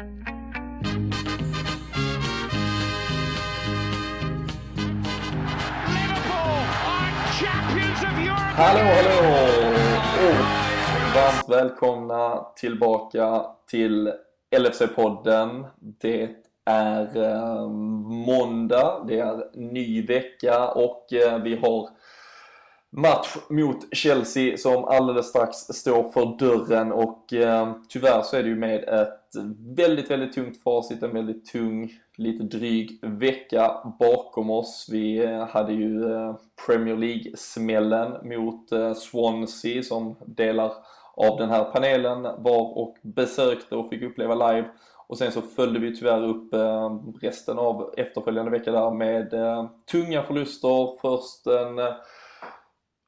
Hallå, hallå! Oh. varmt välkomna tillbaka till LFC-podden. Det är eh, måndag, det är ny vecka och eh, vi har match mot Chelsea som alldeles strax står för dörren och eh, tyvärr så är det ju med ett väldigt, väldigt tungt facit, en väldigt tung, lite dryg vecka bakom oss. Vi eh, hade ju eh, Premier League-smällen mot eh, Swansea som delar av den här panelen var och besökte och fick uppleva live. Och sen så följde vi tyvärr upp resten av efterföljande vecka där med tunga förluster. Först en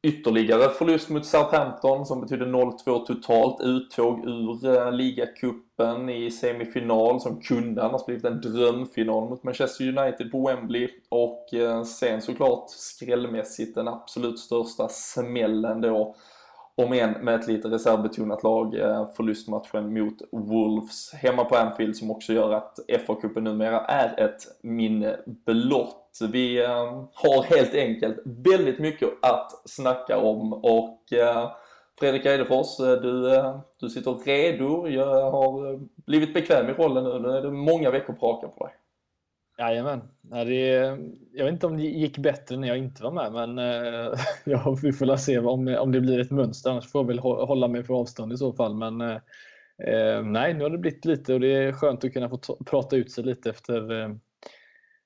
ytterligare förlust mot Southampton som betydde 0-2 totalt. Uttåg ur ligacup Cupen i semifinal som kunde annars blivit en drömfinal mot Manchester United på Wembley. Och eh, sen såklart skrällmässigt den absolut största smällen då om än med ett lite reservbetonat lag, eh, förlustmatchen mot Wolves hemma på Anfield som också gör att FA-cupen numera är ett minne blott. Vi eh, har helt enkelt väldigt mycket att snacka om och Fredrik Eidefors, eh, du, eh, du sitter redo. Jag har eh, blivit bekväm i rollen nu. Nu är det många veckor på raken på dig. Jajamän. Det, jag vet inte om det gick bättre när jag inte var med, men ja, vi får se om, om det blir ett mönster. Annars får jag väl hålla mig på avstånd i så fall. Men eh, nej, nu har det blivit lite och det är skönt att kunna få prata ut sig lite efter,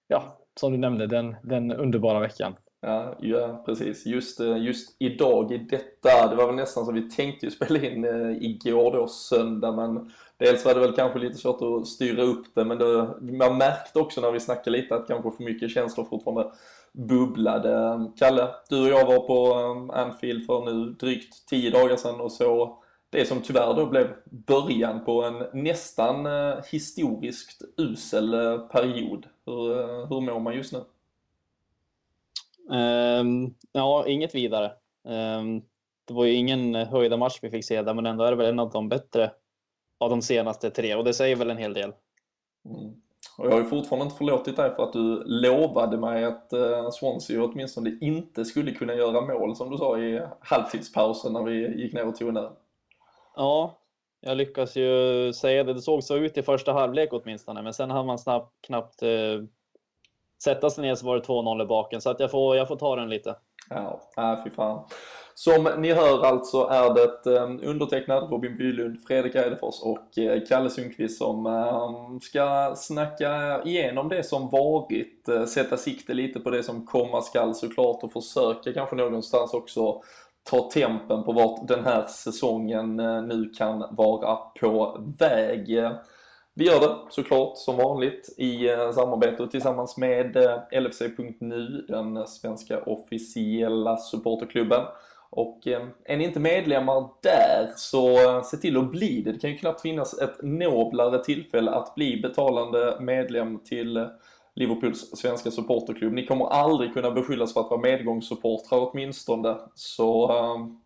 ja, som du nämnde, den, den underbara veckan. Ja, ja precis. Just, eh, just idag i detta, det var väl nästan som vi tänkte ju spela in eh, igår då, söndag, men dels var det väl kanske lite svårt att styra upp det, men det, man märkte också när vi snackade lite att kanske för mycket känslor fortfarande bubblade. Kalle, du och jag var på eh, Anfield för nu drygt tio dagar sedan och så det som tyvärr då blev början på en nästan historiskt usel period. Hur, hur mår man just nu? Um, ja, inget vidare. Um, det var ju ingen höjda match vi fick se där, men ändå är det väl en av de bättre av de senaste tre och det säger väl en hel del. Mm. Och jag har ju fortfarande inte förlåtit dig för att du lovade mig att uh, Swansea åtminstone inte skulle kunna göra mål som du sa i halvtidspausen när vi gick ner och tog en öl. Ja, jag lyckas ju säga det. Det såg så ut i första halvlek åtminstone, men sen hann man snabbt, knappt uh, sätta sig ner så var det 2-0 i baken. Så att jag, får, jag får ta den lite. Ja, äh, fy fan. Som ni hör alltså är det ehm, undertecknad Robin Bylund, Fredrik Eidefors och eh, Kalle Sundqvist som ehm, ska snacka igenom det som varit, eh, sätta sikte lite på det som komma skall såklart och försöka kanske någonstans också ta tempen på vart den här säsongen eh, nu kan vara på väg. Vi gör det såklart som vanligt i eh, samarbete tillsammans med eh, LFC.nu, den svenska officiella supporterklubben. Och eh, är ni inte medlemmar där så se till att bli det. Det kan ju knappt finnas ett noblare tillfälle att bli betalande medlem till Liverpools svenska supporterklubb. Ni kommer aldrig kunna beskyllas för att vara medgångssupportrar åtminstone. Så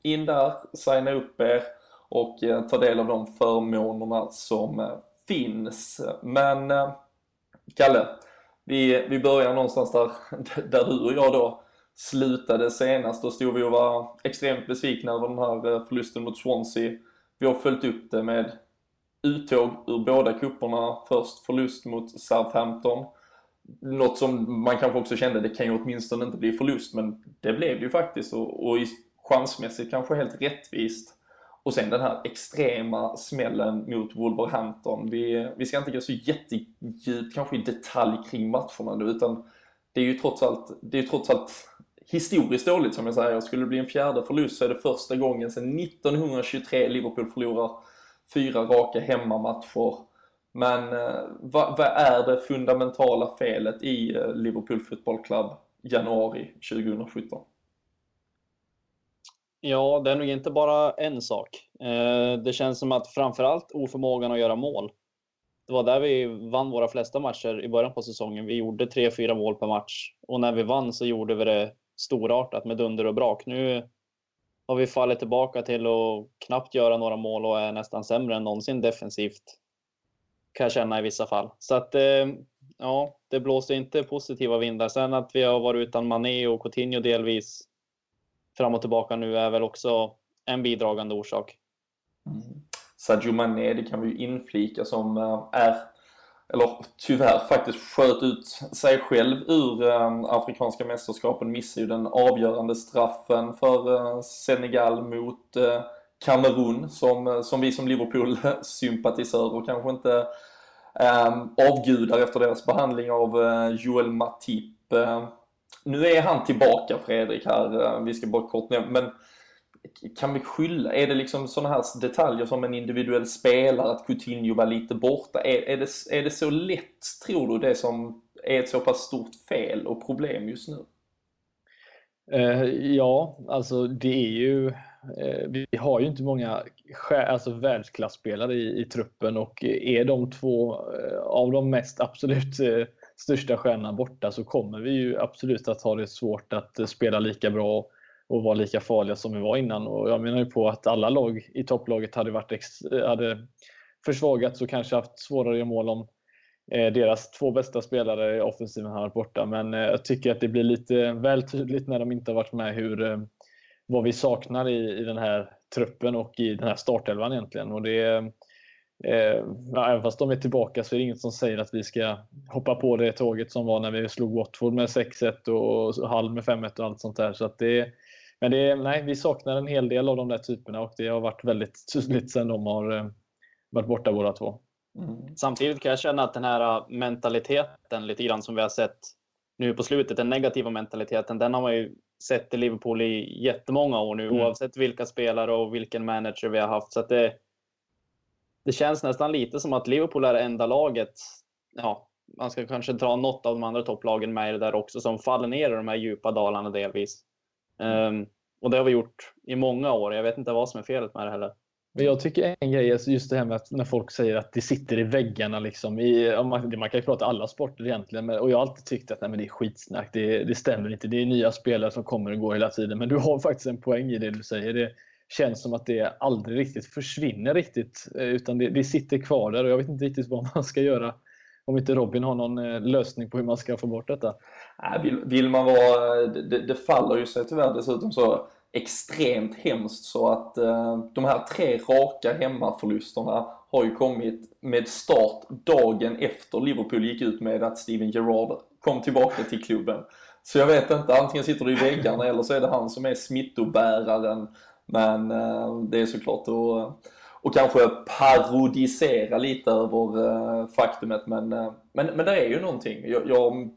in där, signa upp er och ta del av de förmånerna som finns. Men eh, Kalle, vi, vi börjar någonstans där, där du och jag då slutade senast. Då stod vi och var extremt besvikna över den här eh, förlusten mot Swansea. Vi har följt upp det med uttåg ur båda kupperna. Först förlust mot Southampton. Något som man kanske också kände, det kan ju åtminstone inte bli förlust, men det blev det ju faktiskt och, och chansmässigt kanske helt rättvist. Och sen den här extrema smällen mot Wolverhampton. Vi, vi ska inte gå så jättedjupt kanske i detalj kring matcherna nu utan det är ju trots allt, det är trots allt historiskt dåligt som jag säger. Skulle det bli en fjärde förlust så är det första gången sedan 1923 Liverpool förlorar fyra raka hemmamatcher. Men eh, vad, vad, är det fundamentala felet i eh, Liverpool Football Club januari 2017? Ja, det är nog inte bara en sak. Eh, det känns som att framförallt oförmågan att göra mål. Det var där vi vann våra flesta matcher i början på säsongen. Vi gjorde 3-4 mål per match. Och när vi vann så gjorde vi det storartat med dunder och brak. Nu har vi fallit tillbaka till att knappt göra några mål och är nästan sämre än någonsin defensivt. kan jag känna i vissa fall. Så att eh, ja, det blåser inte positiva vindar. Sen att vi har varit utan Mané och Coutinho delvis fram och tillbaka nu är väl också en bidragande orsak. Mm. Sadio Mané, det kan vi ju inflika som eh, är eller tyvärr faktiskt sköt ut sig själv ur eh, Afrikanska mästerskapen, missade ju den avgörande straffen för eh, Senegal mot eh, Kamerun som, eh, som vi som Liverpool-sympatisörer kanske inte eh, avgudar efter deras behandling av Joel Matip. Nu är han tillbaka Fredrik här, eh, vi ska bara kort ner, men kan vi skylla, är det liksom sådana här detaljer som en individuell spelare, att Coutinho var lite borta, är, är, det, är det så lätt, tror du, det som är ett så pass stort fel och problem just nu? Eh, ja, alltså det är ju, eh, vi har ju inte många alltså världsklasspelare i, i truppen och är de två av de mest absolut eh, största stjärnorna borta så kommer vi ju absolut att ha det svårt att eh, spela lika bra och vara lika farliga som vi var innan. Och jag menar ju på att alla lag i topplaget hade, varit eh, hade försvagats och kanske haft svårare att göra mål om eh, deras två bästa spelare i offensiven har varit borta. Men jag tycker att det blir lite väl tydligt när de inte har varit med hur, vad vi saknar i, i den här truppen och i den här startelvan egentligen. Och det, Eh, även fast de är tillbaka så är det inget som säger att vi ska hoppa på det tåget som var när vi slog Watford med 6-1 och Hall med 5-1 och allt sånt där. Så att det, men det, nej, vi saknar en hel del av de där typerna och det har varit väldigt tydligt sedan de har eh, varit borta båda två. Mm. Samtidigt kan jag känna att den här äh, mentaliteten lite grann som vi har sett nu på slutet, den negativa mentaliteten, den har man ju sett i Liverpool i jättemånga år nu mm. oavsett vilka spelare och vilken manager vi har haft. Så det, det känns nästan lite som att Liverpool är det enda laget, ja, man ska kanske dra något av de andra topplagen med i det där också, som faller ner i de här djupa dalarna delvis. Um, och det har vi gjort i många år. Jag vet inte vad som är felet med det heller. Men jag tycker en grej är just det här med att när folk säger att det sitter i väggarna. Liksom, i, man, man, kan ju prata alla sporter egentligen. Men, och jag har alltid tyckt att nej, men det är skitsnack. Det, det stämmer inte. Det är nya spelare som kommer och går hela tiden. Men du har faktiskt en poäng i det du säger. Det känns som att det aldrig riktigt försvinner riktigt. Eh, utan det, det sitter kvar där och jag vet inte riktigt vad man ska göra om inte Robin har någon eh, lösning på hur man ska få bort detta. vill, vill man vara, det, det, faller ju sig tyvärr dessutom så extremt hemskt så att eh, de här tre raka hemmaförlusterna har ju kommit med start dagen efter Liverpool gick ut med att Steven Gerrard kom tillbaka till klubben. Så jag vet inte, antingen sitter det i väggarna eller så är det han som är smittobäraren. Men eh, det är såklart att eh, och kanske parodisera lite över eh, faktumet men, men, men det är ju någonting. Jag, jag har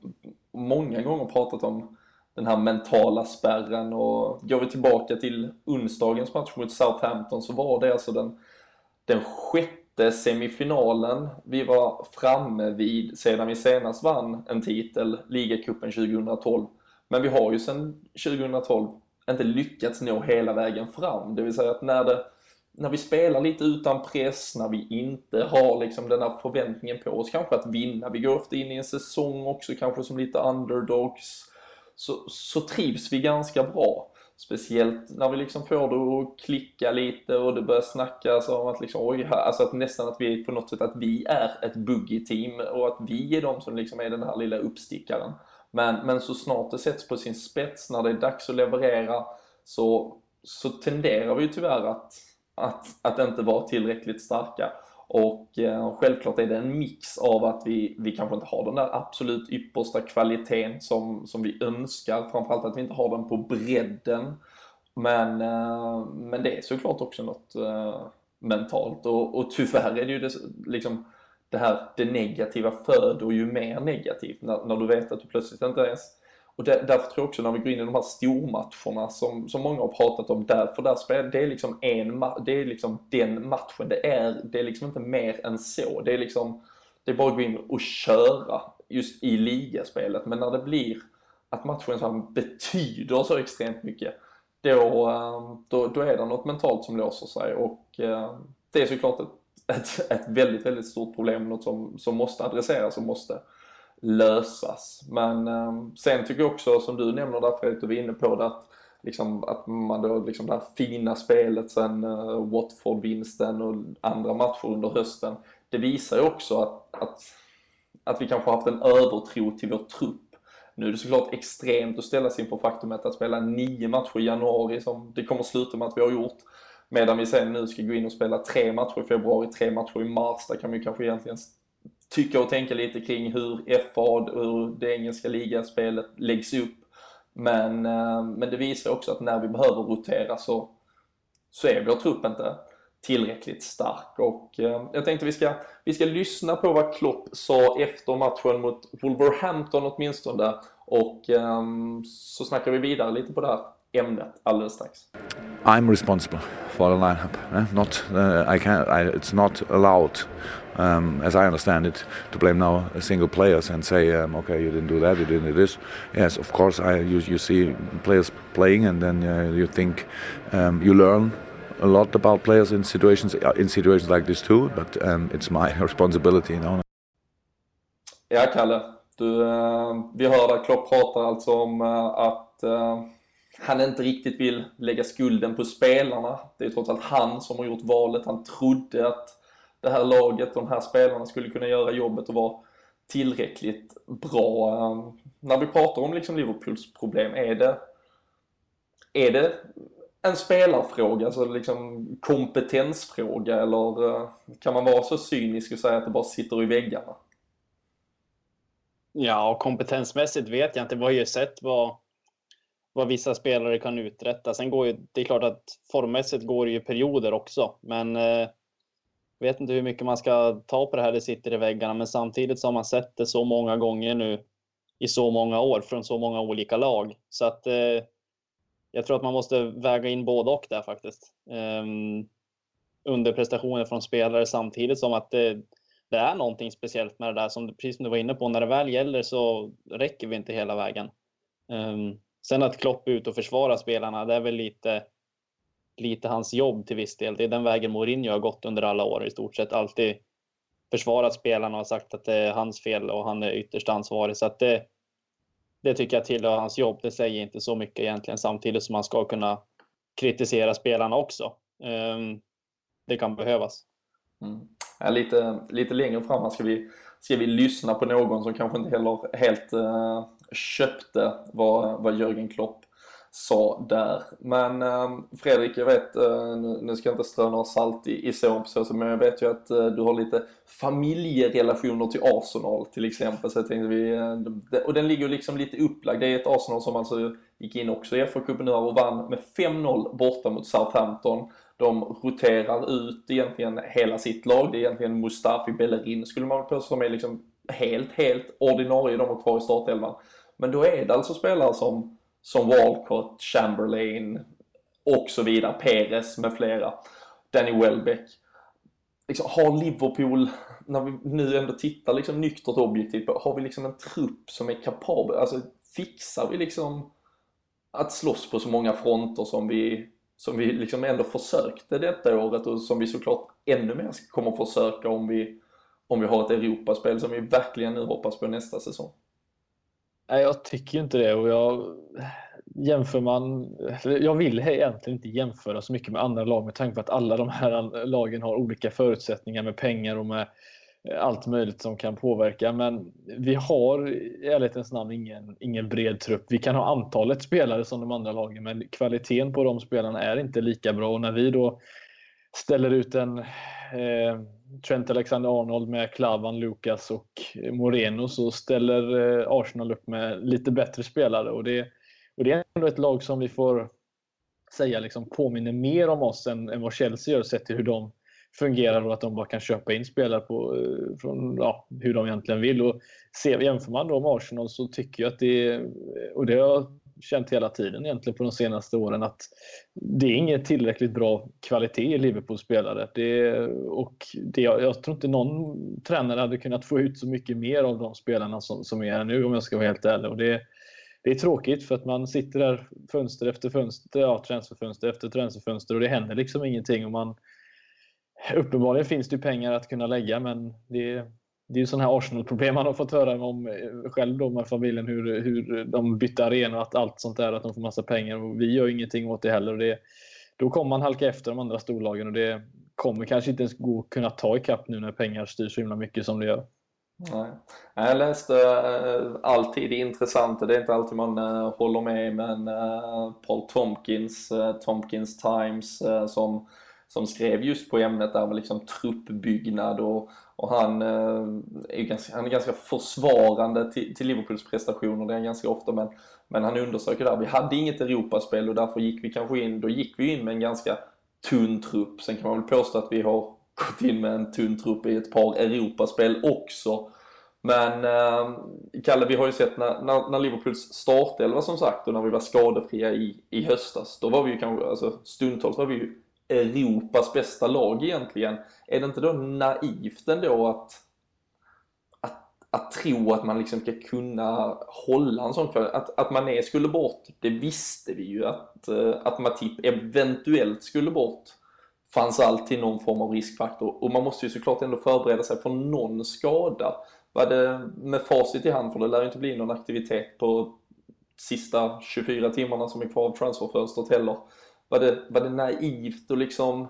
många gånger pratat om den här mentala spärren och går vi tillbaka till onsdagens match mot Southampton så var det alltså den, den sjätte semifinalen vi var framme vid sedan vi senast vann en titel, ligacupen 2012. Men vi har ju sedan 2012 inte lyckats nå hela vägen fram, det vill säga att när det när vi spelar lite utan press, när vi inte har liksom den här förväntningen på oss kanske att vinna. Vi går ofta in i en säsong också kanske som lite underdogs. Så, så trivs vi ganska bra. Speciellt när vi liksom får det att klicka lite och det börjar snackas om att liksom, oj, alltså att nästan att vi på något sätt att vi är ett buggy-team och att vi är de som liksom är den här lilla uppstickaren. Men, men så snart det sätts på sin spets, när det är dags att leverera, så, så tenderar vi ju tyvärr att att, att inte vara tillräckligt starka. Och eh, självklart är det en mix av att vi, vi kanske inte har den där absolut yppersta kvaliteten som, som vi önskar. Framförallt att vi inte har den på bredden. Men, eh, men det är såklart också något eh, mentalt och, och tyvärr är det ju det, liksom, det här det negativa föder ju mer negativt när, när du vet att du plötsligt inte ens och där, därför tror jag också när vi går in i de här stormatcherna som, som många har pratat om, därför där spelar, det är liksom en det är liksom den matchen. Det är, det är liksom inte mer än så. Det är liksom, det är bara att gå in och köra just i ligaspelet. Men när det blir att matchen så betyder så extremt mycket, då, ehm, då, då är det något mentalt som låser sig och ehm, det är såklart ett, ett, ett väldigt, väldigt stort problem, något som, som måste adresseras och måste lösas. Men eh, sen tycker jag också, som du nämner där Fredrik, du var inne på det, att, liksom, att man då, liksom det här fina spelet sen eh, Watford-vinsten och andra matcher under hösten, det visar ju också att, att, att vi kanske har haft en övertro till vår trupp. Nu är det såklart extremt att ställa sig inför faktumet att spela nio matcher i januari som det kommer sluta med att vi har gjort. Medan vi sen nu ska gå in och spela tre matcher i februari, tre matcher i mars. Där kan vi kanske egentligen tycka och tänka lite kring hur FA och hur det engelska ligaspelet läggs upp. Men, eh, men det visar också att när vi behöver rotera så, så är vår trupp inte tillräckligt stark. Och eh, jag tänkte vi ska, vi ska lyssna på vad Klopp sa efter matchen mot Wolverhampton åtminstone. Och eh, så snackar vi vidare lite på det här ämnet alldeles strax. I'm responsible for the lineup. Eh? Not, uh, I can't. I, it's not allowed, um, as I understand it, to blame now a single players and say, um, okay, you didn't do that, you didn't do this. Yes, of course, I you, you see players playing, and then uh, you think um, you learn a lot about players in situations uh, in situations like this too. But um, it's my responsibility, you know. Ja, Kalle. Du, uh, vi hör att Klopp pratar alltså om uh, att uh, han inte riktigt vill lägga skulden på spelarna. Det är trots allt han som har gjort valet. Han trodde att det här laget, de här spelarna skulle kunna göra jobbet och vara tillräckligt bra. Ehm, när vi pratar om liksom Liverpools problem, är det, är det en spelarfråga, alltså liksom kompetensfråga eller eh, kan man vara så cynisk och säga att det bara sitter i väggarna? Ja, och kompetensmässigt vet jag inte. Vi har ju sett vad vad vissa spelare kan uträtta. Sen går ju, det är klart att formmässigt går det ju perioder också, men eh, vet inte hur mycket man ska ta på det här, det sitter i väggarna, men samtidigt så har man sett det så många gånger nu i så många år från så många olika lag. Så att eh, jag tror att man måste väga in både och där faktiskt. Eh, underprestationer från spelare samtidigt som att det, det, är någonting speciellt med det där som precis som du var inne på, när det väl gäller så räcker vi inte hela vägen. Um, Sen att Klopp är ute och försvarar spelarna, det är väl lite, lite hans jobb till viss del. Det är den vägen Mourinho har gått under alla år i stort sett. Alltid försvarat spelarna och sagt att det är hans fel och han är ytterst ansvarig. Så att det, det tycker jag tillhör hans jobb. Det säger inte så mycket egentligen samtidigt som man ska kunna kritisera spelarna också. Ehm, det kan behövas. Mm. Ja, lite, lite längre fram ska vi, ska vi lyssna på någon som kanske inte heller helt uh, köpte vad, vad Jörgen Klopp sa där. Men eh, Fredrik, jag vet, eh, nu, nu, ska jag inte strö några salt i, i på så, men jag vet ju att eh, du har lite familjerelationer till Arsenal till exempel. Så jag tänkte vi, eh, och den ligger liksom lite upplagd. Det är ett Arsenal som alltså gick in också i FA-cupen nu och vann med 5-0 borta mot Southampton. De roterar ut egentligen hela sitt lag. Det är egentligen Mustafi Bellerin skulle man påstå som är liksom helt, helt ordinarie. De har kvar i startelvan. Men då är det alltså spelare som, som Walcott, Chamberlain och så vidare, Perez med flera, Danny Welbeck. Liksom, har Liverpool, när vi nu ändå tittar liksom nyktert objektivt på, har vi liksom en trupp som är kapabel, alltså fixar vi liksom att slåss på så många fronter som vi, som vi liksom ändå försökte detta året och som vi såklart ännu mer kommer försöka om vi, om vi har ett Europaspel som vi verkligen nu hoppas på nästa säsong. Nej, jag tycker inte det. Och jag, jämför man, jag vill egentligen inte jämföra så mycket med andra lag med tanke på att alla de här lagen har olika förutsättningar med pengar och med eh, allt möjligt som kan påverka. Men vi har i ärlighetens namn ingen, ingen bred trupp. Vi kan ha antalet spelare som de andra lagen, men kvaliteten på de spelarna är inte lika bra. Och när vi då ställer ut en eh, Trent Alexander-Arnold med Klavan, Lucas och Moreno så ställer eh, Arsenal upp med lite bättre spelare. Och det, och det är ändå ett lag som vi får säga liksom påminner mer om oss än, än vad Chelsea gör sett till hur de fungerar och att de bara kan köpa in spelare på, eh, från ja, hur de egentligen vill. Och ser, jämför man då med Arsenal så tycker jag att det är, och det har känt hela tiden egentligen på de senaste åren att det är ingen tillräckligt bra kvalitet i Liverpools spelare. Det, och det, jag tror inte någon tränare hade kunnat få ut så mycket mer av de spelarna som, som är här nu om jag ska vara helt ärlig. Och det, det är tråkigt för att man sitter där fönster efter fönster, ja, transferfönster efter transferfönster och det händer liksom ingenting. Och man, uppenbarligen finns det pengar att kunna lägga men det, det är ju sådana här Arsenal-problem man har fått höra om eh, själv då med familjen, hur, hur de bytte arena och att allt sånt där, att de får massa pengar och vi gör ingenting åt det heller. Och det, då kommer man halka efter de andra storlagen och det, kommer kanske inte ens gå att kunna ta ikapp nu när pengar styr så himla mycket som det gör. Nej. Jag läste uh, alltid det intressanta, det är inte alltid man uh, håller med, men uh, Paul Tompkins, Tompkins Times, som, som skrev just på ämnet där med liksom truppbyggnad och, och han, eh, är ganska, han är ganska försvarande till, till Liverpools prestationer, det är han ganska ofta, men, men han undersöker där, vi hade inget Europaspel och därför gick vi kanske in, då gick vi in med en ganska tunn trupp. Sen kan man väl påstå att vi har gått in med en tunn trupp i ett par Europaspel också. Men eh, Kalle, vi har ju sett när, när, när Liverpools startelva som sagt och när vi var skadefria i, i höstas, då var vi ju kanske, alltså stundtals var vi ju Europas bästa lag egentligen. Är det inte då naivt ändå att, att, att tro att man liksom ska kunna hålla en sån kvalitet? Att, att Mané skulle bort, det visste vi ju. Att, eh, att Matip eventuellt skulle bort fanns alltid någon form av riskfaktor och man måste ju såklart ändå förbereda sig för någon skada. Var det med facit i hand, för det lär ju inte bli någon aktivitet på sista 24 timmarna som är kvar av transferfönstret heller. Var det, var det naivt att liksom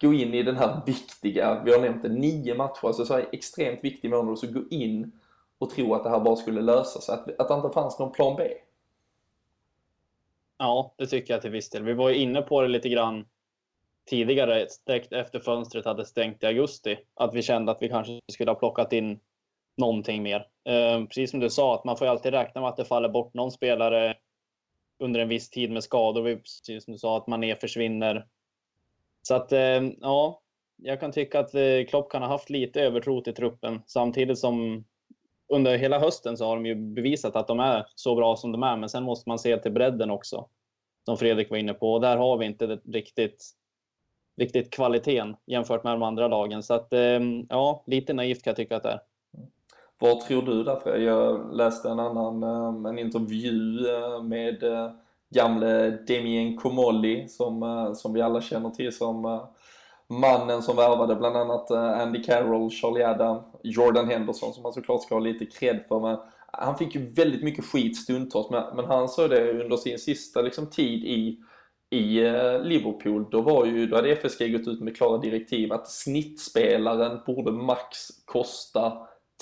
gå in i den här viktiga, vi har nämnt det, nio matcher, alltså så här extremt viktig månad och så gå in och tro att det här bara skulle lösa sig, att, att det inte fanns någon plan B? Ja, det tycker jag till viss del. Vi var ju inne på det lite grann tidigare, direkt efter fönstret hade stängt i augusti, att vi kände att vi kanske skulle ha plockat in någonting mer. Eh, precis som du sa, att man får ju alltid räkna med att det faller bort någon spelare under en viss tid med skador. Precis som du sa, att Mané försvinner. Så att, eh, ja, jag kan tycka att eh, Klopp kan ha haft lite övertro till truppen. Samtidigt som under hela hösten så har de ju bevisat att de är så bra som de är. Men sen måste man se till bredden också. Som Fredrik var inne på. Och där har vi inte riktigt, riktigt kvaliteten jämfört med de andra lagen. Så att, eh, ja, lite naivt kan jag tycka att det är. Vad tror du därför? Jag läste en annan eh, en intervju eh, med eh, gamle Damien Comolli som, som vi alla känner till som mannen som värvade bland annat Andy Carroll, Charlie Adam, Jordan Henderson som man såklart ska ha lite cred för. Men han fick ju väldigt mycket skit stundtals men, men han sa det under sin sista liksom, tid i i Liverpool, då, var ju, då hade FSG gått ut med klara direktiv att snittspelaren borde max kosta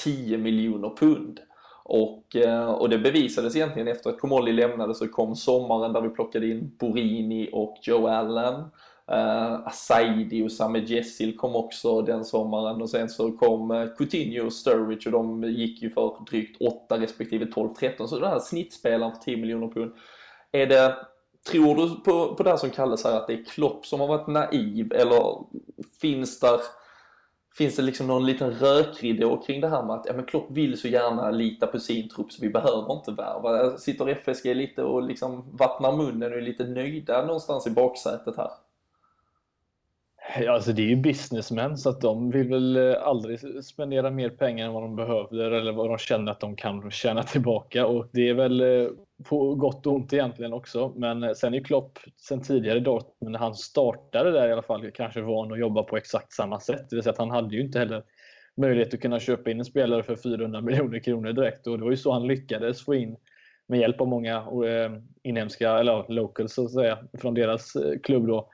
10 miljoner pund. Och, eh, och det bevisades egentligen efter att Komolli lämnade så kom sommaren där vi plockade in Borini och Joe Allen. Uh, Asaidi och Same Jessil kom också den sommaren och sen så kom eh, Coutinho och Sturridge och de gick ju för drygt 8 respektive 12-13 så den här snittspelaren för 10 miljoner pund. Är det, tror du på, på det som kallas här att det är Klopp som har varit naiv eller finns där Finns det liksom någon liten rökridå kring det här med att ja, men Klopp vill så gärna lita på sin trupp så vi behöver inte värva? Sitter FSG lite och liksom vattnar munnen och är lite nöjda någonstans i baksätet här? Ja, alltså det är ju businessmän så att de vill väl eh, aldrig spendera mer pengar än vad de behöver eller vad de känner att de kan tjäna tillbaka och det är väl eh, på gott och ont egentligen också. Men eh, sen är Klopp sen tidigare i Dortmund när han startade där i alla fall kanske van att jobba på exakt samma sätt. Det vill säga att han hade ju inte heller möjlighet att kunna köpa in en spelare för 400 miljoner kronor direkt och det var ju så han lyckades få in med hjälp av många inhemska, eller locals så att säga, från deras klubb då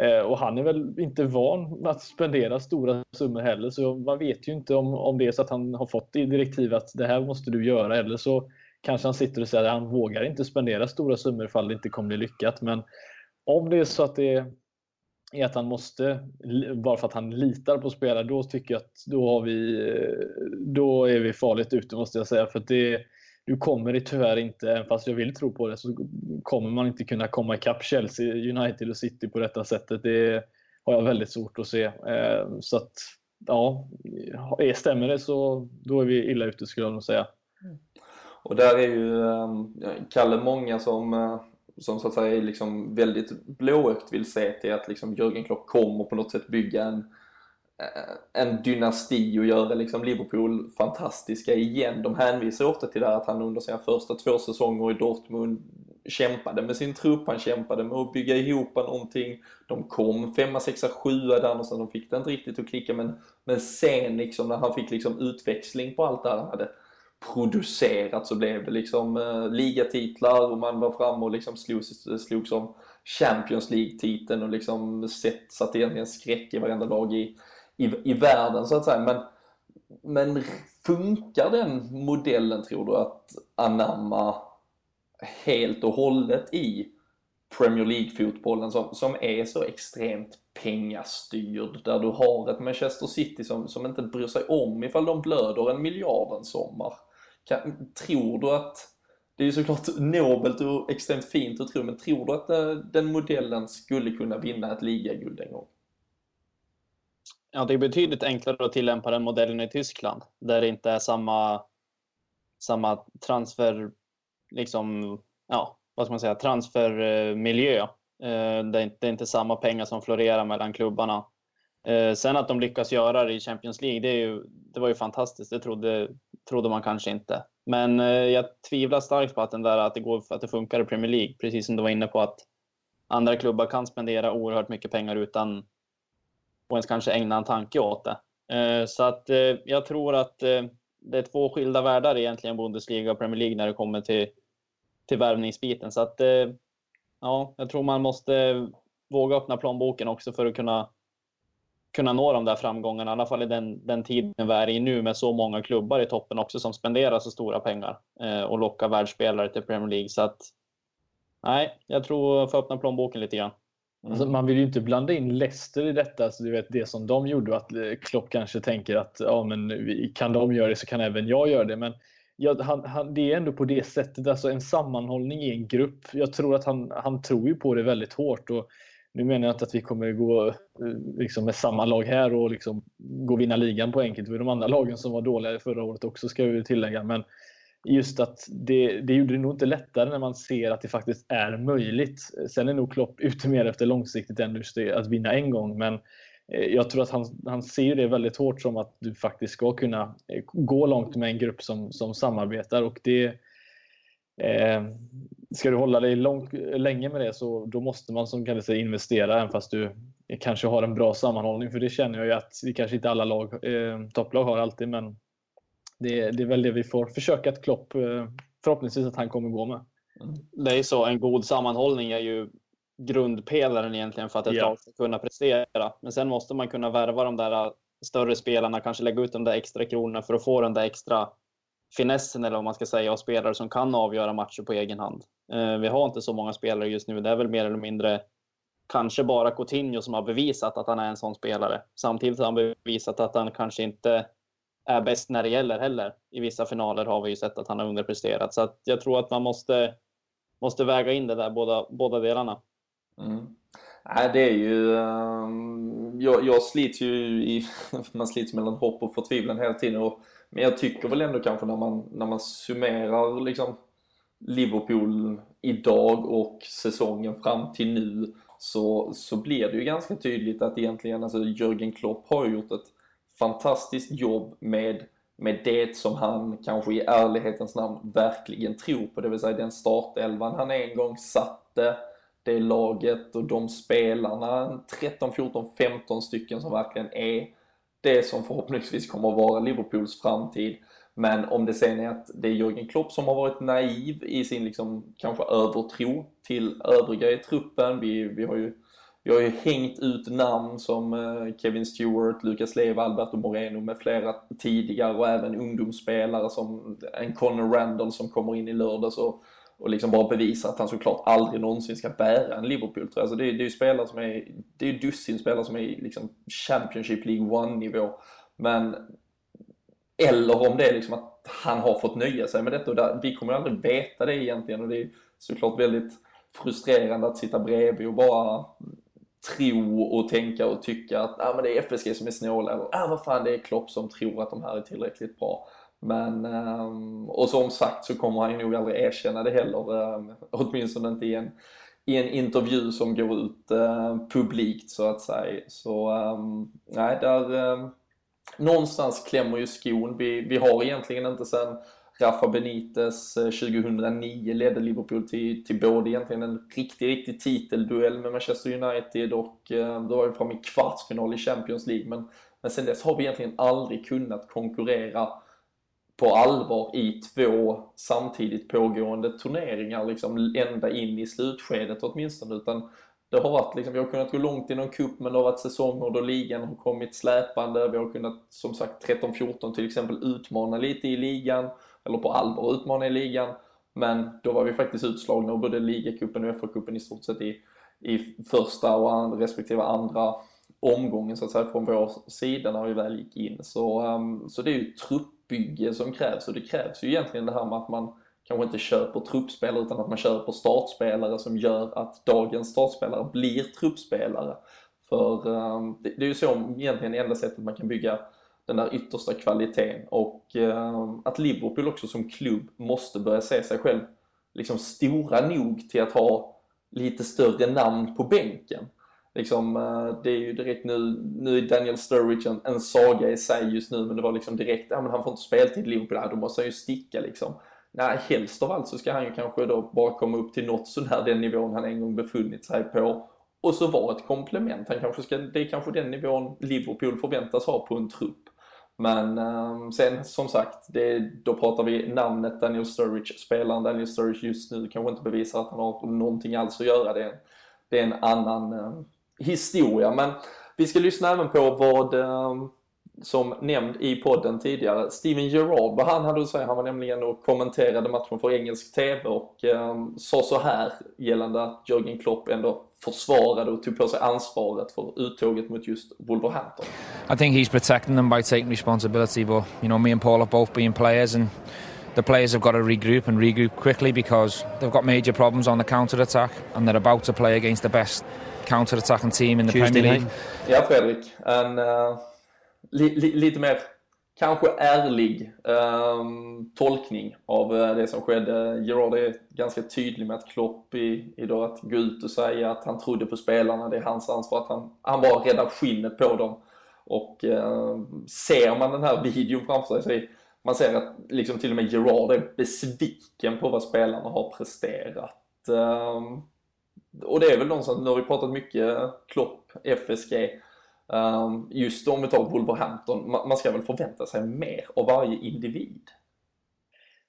Eh, och han är väl inte van att spendera stora summor heller, så man vet ju inte om, om det är så att han har fått i direktiv att det här måste du göra, eller så kanske han sitter och säger att han vågar inte spendera stora summor ifall det inte kommer bli lyckat. Men om det är så att det är att han måste, bara för att han litar på spelare, då tycker jag att då, har vi, eh, då är vi farligt ute måste jag säga. För det, du kommer det tyvärr inte, även fast jag vill tro på det, så kommer man inte kunna komma ikapp Chelsea, United och City på detta sättet. Det har jag väldigt svårt att se. Eh, så att, ja, stämmer det så då är vi illa ute skulle jag nog säga. Och där är ju ehm, Kalle många som, eh, som så att säga liksom väldigt blåögt vill se till att liksom Jörgen Klopp kommer på något sätt bygga en Eh, Eh, en dynasti och göra liksom Liverpool fantastiska igen. De hänvisar ofta till det här att han under sina första två säsonger i Dortmund kämpade med sin trupp, han kämpade med att bygga ihop någonting. De kom femma, sexa, sjua där någonstans, de fick det inte riktigt att klicka men, men sen liksom när han fick liksom utväxling på allt det han hade producerat så blev det liksom eh, ligatitlar och man var fram och liksom slogs, slogs om Champions League-titeln och liksom sett, satt egentligen skräck i varenda lag i, i, i världen så att säga. Men, men funkar den modellen tror du att anamma helt och hållet i Premier League-fotbollen som, som är så extremt pengastyrd. Där du har ett Manchester City som, som inte bryr sig om ifall de blöder en miljard en sommar. Kan, tror du att, det är ju såklart nobelt och extremt fint att tro, men tror du att eh, den modellen skulle kunna vinna ett ligaguld en gång? Ja, det är betydligt enklare att tillämpa den modellen i Tyskland där det inte är samma, samma transfer, liksom, ja, vad ska man säga, transfermiljö. Eh, det är inte samma pengar som florerar mellan klubbarna. Eh, sen att de lyckas göra det i Champions League, det, är ju, det var ju fantastiskt. Det trodde, trodde man kanske inte. Men eh, jag tvivlar starkt på att, den där, att, det går, att det funkar i Premier League. Precis som du var inne på att andra klubbar kan spendera oerhört mycket pengar utan och ens kanske ägna en tanke åt det. Eh, så att eh, jag tror att eh, det är två skilda världar egentligen, Bundesliga och Premier League, när det kommer till till värvningsbiten. Så att, ja, jag tror man måste våga öppna plånboken också för att kunna, kunna nå de där framgångarna. I alla fall i den, den tiden vi är i nu med så många klubbar i toppen också som spenderar så stora pengar och lockar världsspelare till Premier League. Så att, nej, jag tror få öppna plånboken lite grann. Mm. Alltså, man vill ju inte blanda in Leicester i detta, så du vet det som de gjorde, att eh, Klopp kanske tänker att ja, men kan de göra det så kan även jag göra det. Men ja, han, han, det är ändå på det sättet, alltså en sammanhållning i en grupp. Jag tror att han, han tror ju på det väldigt hårt. Och nu menar jag inte att vi kommer gå eh, liksom, med samma lag här och liksom, gå vinna ligan på enkelt. Det var de andra lagen som var dåliga förra året också, ska vi tillägga. Men just att det, det gjorde det nog inte lättare när man ser att det faktiskt är möjligt. Sen är nog Klopp ute mer efter långsiktigt än just det, att vinna en gång. Men eh, jag tror att han, han ser det väldigt hårt som att du faktiskt ska kunna eh, gå långt med en grupp som, som samarbetar. Och det, eh, ska du hålla dig långt, länge med det så då måste man som kan säga investera även fast du kanske har en bra sammanhållning. För det känner jag ju att vi kanske inte alla lag, eh, topplag har alltid. Men det, det är väl det vi får försöka att Klopp, eh, förhoppningsvis att han kommer gå med. Det är så, en god sammanhållning är ju grundpelaren egentligen för att ett ja. lag ska kunna prestera. Men sen måste man kunna värva de där äh, större spelarna, kanske lägga ut de där extra kronorna för att få den där extra finessen eller vad man ska säga, och spelare som kan avgöra matcher på egen hand. Eh, vi har inte så många spelare just nu. Det är väl mer eller mindre kanske bara Coutinho som har bevisat att han är en sån spelare. Samtidigt har han bevisat att han kanske inte är bäst när det gäller heller. I vissa finaler har vi ju sett att han har underpresterat. Så att jag tror att man måste, måste väga in det där, båda, båda delarna. Mm. Nej, det är ju... Um, jag, jag slits ju i... man slits mellan hopp och förtvivlan hela tiden. Och, men jag tycker väl ändå kanske när man, när man summerar liksom Liverpool idag och säsongen fram till nu så, så blir det ju ganska tydligt att egentligen alltså Jörgen Klopp har gjort ett fantastiskt jobb med, med det som han kanske i ärlighetens namn verkligen tror på, det vill säga den startelvan han en gång satte det laget och de spelarna, 13, 14, 15 stycken som verkligen är det som förhoppningsvis kommer att vara Liverpools framtid. Men om det sen är att det är Jörgen Klopp som har varit naiv i sin liksom kanske övertro till övriga i truppen. Vi, vi, har, ju, vi har ju hängt ut namn som eh, Kevin Stewart, Lucas Leiva, Alberto Moreno med flera tidigare och även ungdomsspelare som eh, en Connor Randall som kommer in i lördags och och liksom bara bevisar att han såklart aldrig någonsin ska bära en Liverpool-tröja. Alltså det, det är ju spelare som är, det är ju dussin spelare som är liksom Championship League One-nivå. Men, eller om det är liksom att han har fått nöja sig med detta och där, vi kommer ju aldrig veta det egentligen och det är såklart väldigt frustrerande att sitta bredvid och bara tro och tänka och tycka att ah, men det är FSG som är snåla eller ah, vad fan det är Klopp som tror att de här är tillräckligt bra. Men, um, och som sagt så kommer han ju nog aldrig erkänna det heller, um, åtminstone inte i en, i en intervju som går ut uh, publikt så att säga. Så um, nej, där någonstans klämmer ju skon. Vi, vi har egentligen inte sen Rafa Benitez eh, 2009 ledde Liverpool till, till både egentligen en riktig, riktig titelduell med Manchester United och eh, då var vi framme i kvartsfinal i Champions League. Men, men sen dess har vi egentligen aldrig kunnat konkurrera på allvar i två samtidigt pågående turneringar, liksom ända in i slutskedet åtminstone, utan det har varit liksom, vi har kunnat gå långt i någon cup men det har varit säsonger då ligan har kommit släpande. Vi har kunnat, som sagt, 13-14 till exempel utmana lite i ligan, eller på allvar utmana i ligan. Men då var vi faktiskt utslagna och både ligacupen och FA-cupen i stort sett i, i första och and, respektive andra omgången så att säga från vår sida när vi väl gick in. Så, um, så det är ju truppbygge som krävs och det krävs ju egentligen det här med att man kanske inte köper truppspelare utan att man köper startspelare som gör att dagens startspelare blir truppspelare. För um, det, det, är ju så egentligen enda sättet man kan bygga den där yttersta kvaliteten och eh, att Liverpool också som klubb måste börja se sig själv liksom stora nog till att ha lite större namn på bänken. Liksom, eh, det är ju direkt nu, nu är Daniel Sturridge en, en saga i sig just nu men det var liksom direkt, ja men han får inte speltid i Liverpool, då måste han ju sticka liksom. Nej, helst av allt så ska han ju kanske då bara komma upp till något sånär den nivån han en gång befunnit sig på och så vara ett komplement. Han kanske ska, det är kanske den nivån Liverpool förväntas ha på en trupp. Men um, sen som sagt, det, då pratar vi namnet Daniel Sturridge. Spelaren Daniel Sturridge just nu kanske inte bevisar att han har någonting alls att göra. Det är, det är en annan um, historia. Men vi ska lyssna även på vad um, som nämnd i podden tidigare, Steven Gerrard, vad han hade att säga. Han var nämligen och kommenterade matchen för engelsk TV och um, sa så här gällande att Jörgen Klopp ändå försvarade och tog på sig ansvaret för uttåget mot just Wolverhampton. I think he's protecting them by taking responsibility but you know me and Paul have both been players and the players have got to regroup and regroup quickly because they've got major problems on the counter attack and they're about to play against the best counter attacking team in the Tuesday Premier League. Night. Ja Fredrik, en uh li, li, lite mer kanske ärlig um, tolkning av eh, det som skedde. Gerard är ganska tydlig med att Klopp i, idag att gå ut och säga att han trodde på spelarna, det är hans ansvar att han, han bara räddar skinnet på dem. Och uh, ser man den här videon framför sig så man ser att liksom till och med Gerard är besviken på vad spelarna har presterat. Um, och det är väl någonstans, nu har vi pratat mycket Klopp, FSG, Ehm, just om vi tar Wolverhampton, man ska väl förvänta sig mer av varje individ?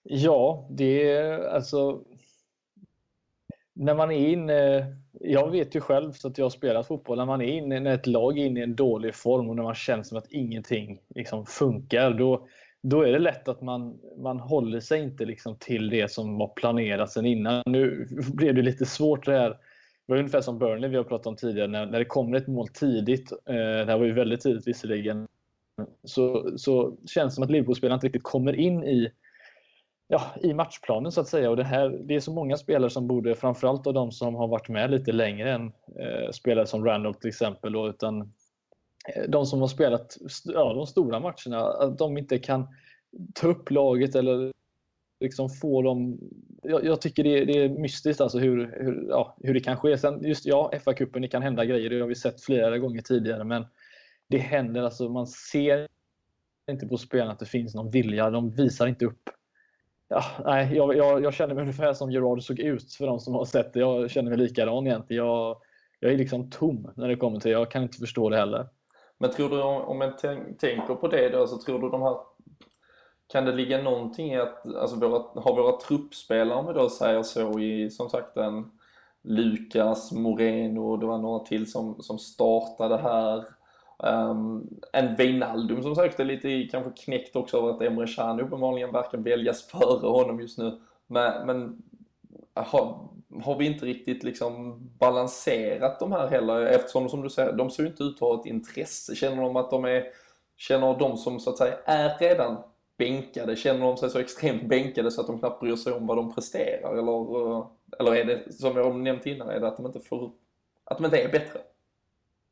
Ja, det är alltså när man är inne, jag vet ju själv så att jag har spelat fotboll, när man är inne, när ett lag är inne i en dålig form och när man känner som att ingenting liksom funkar, då, då är det lätt att man, man håller sig inte liksom till det som var planerat sen innan. Nu blev det lite svårt det här var ungefär som Burnley vi har pratat om tidigare, när, när det kommer ett mål tidigt, eh, det här var ju väldigt tidigt visserligen, så, så känns det som att Liverpool-spelarna inte riktigt kommer in i, ja, i matchplanen så att säga. Och det, här, det är så många spelare som borde, framförallt av de som har varit med lite längre än eh, spelare som Randolph till exempel, då, utan eh, de som har spelat ja, de stora matcherna, att de inte kan ta upp laget eller liksom få dem... Jag, jag tycker det är, det är, mystiskt alltså hur, hur, ja, hur det kan ske. Sen just ja, FA-cupen, det kan hända grejer. Det har vi sett flera gånger tidigare. Men det händer alltså. Man ser inte på spelarna att det finns någon vilja. De visar inte upp. Ja, nej, jag, jag, jag känner mig ungefär som Gerard såg ut för de som har sett det. Jag känner mig likadan egentligen. Jag, jag är liksom tom när det kommer till Jag kan inte förstå det heller. Men tror du, om man tänker på det då, så tror du de här kan det ligga någonting i att, alltså våra, har våra truppspelare, om vi då säger så, i som sagt en Lukas, Moreno, det var några till som, som startade här. Um, en Wijnaldum som sagt är lite kanske knäckt också över att Emre Can uppenbarligen verkar väljas före honom just nu. Men, men har, har vi inte riktigt liksom balanserat de här heller eftersom som du säger, de ser ju inte ut att ha ett intresse. Känner de att de är, känner de som så att säga är redan bänkade? Känner de sig så extremt bänkade så att de knappt bryr sig om vad de presterar? Eller, eh, eller är det, som jag nämnt innan, är det att de inte, får, att de inte är bättre?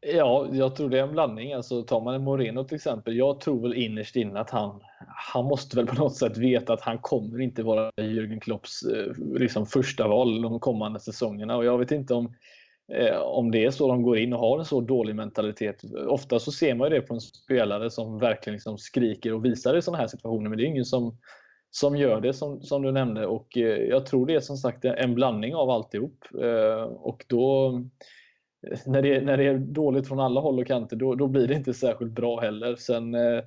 Ja, jag tror det är en blandning. Alltså, tar man en Moreno till exempel, jag tror väl innerst inne att han, han måste väl på något sätt veta att han kommer inte vara Jürgen Klopps eh, liksom, första val de kommande säsongerna. Och jag vet inte om Eh, om det är så de går in och har en så dålig mentalitet. Ofta så ser man ju det på en spelare som verkligen liksom skriker och visar i sådana här situationer, men det är ingen som, som gör det som, som du nämnde. Och eh, jag tror det är som sagt en blandning av alltihop. Eh, och då, eh, när det, när det är dåligt från alla håll och kanter, då, då blir det inte särskilt bra heller. Sen Eh,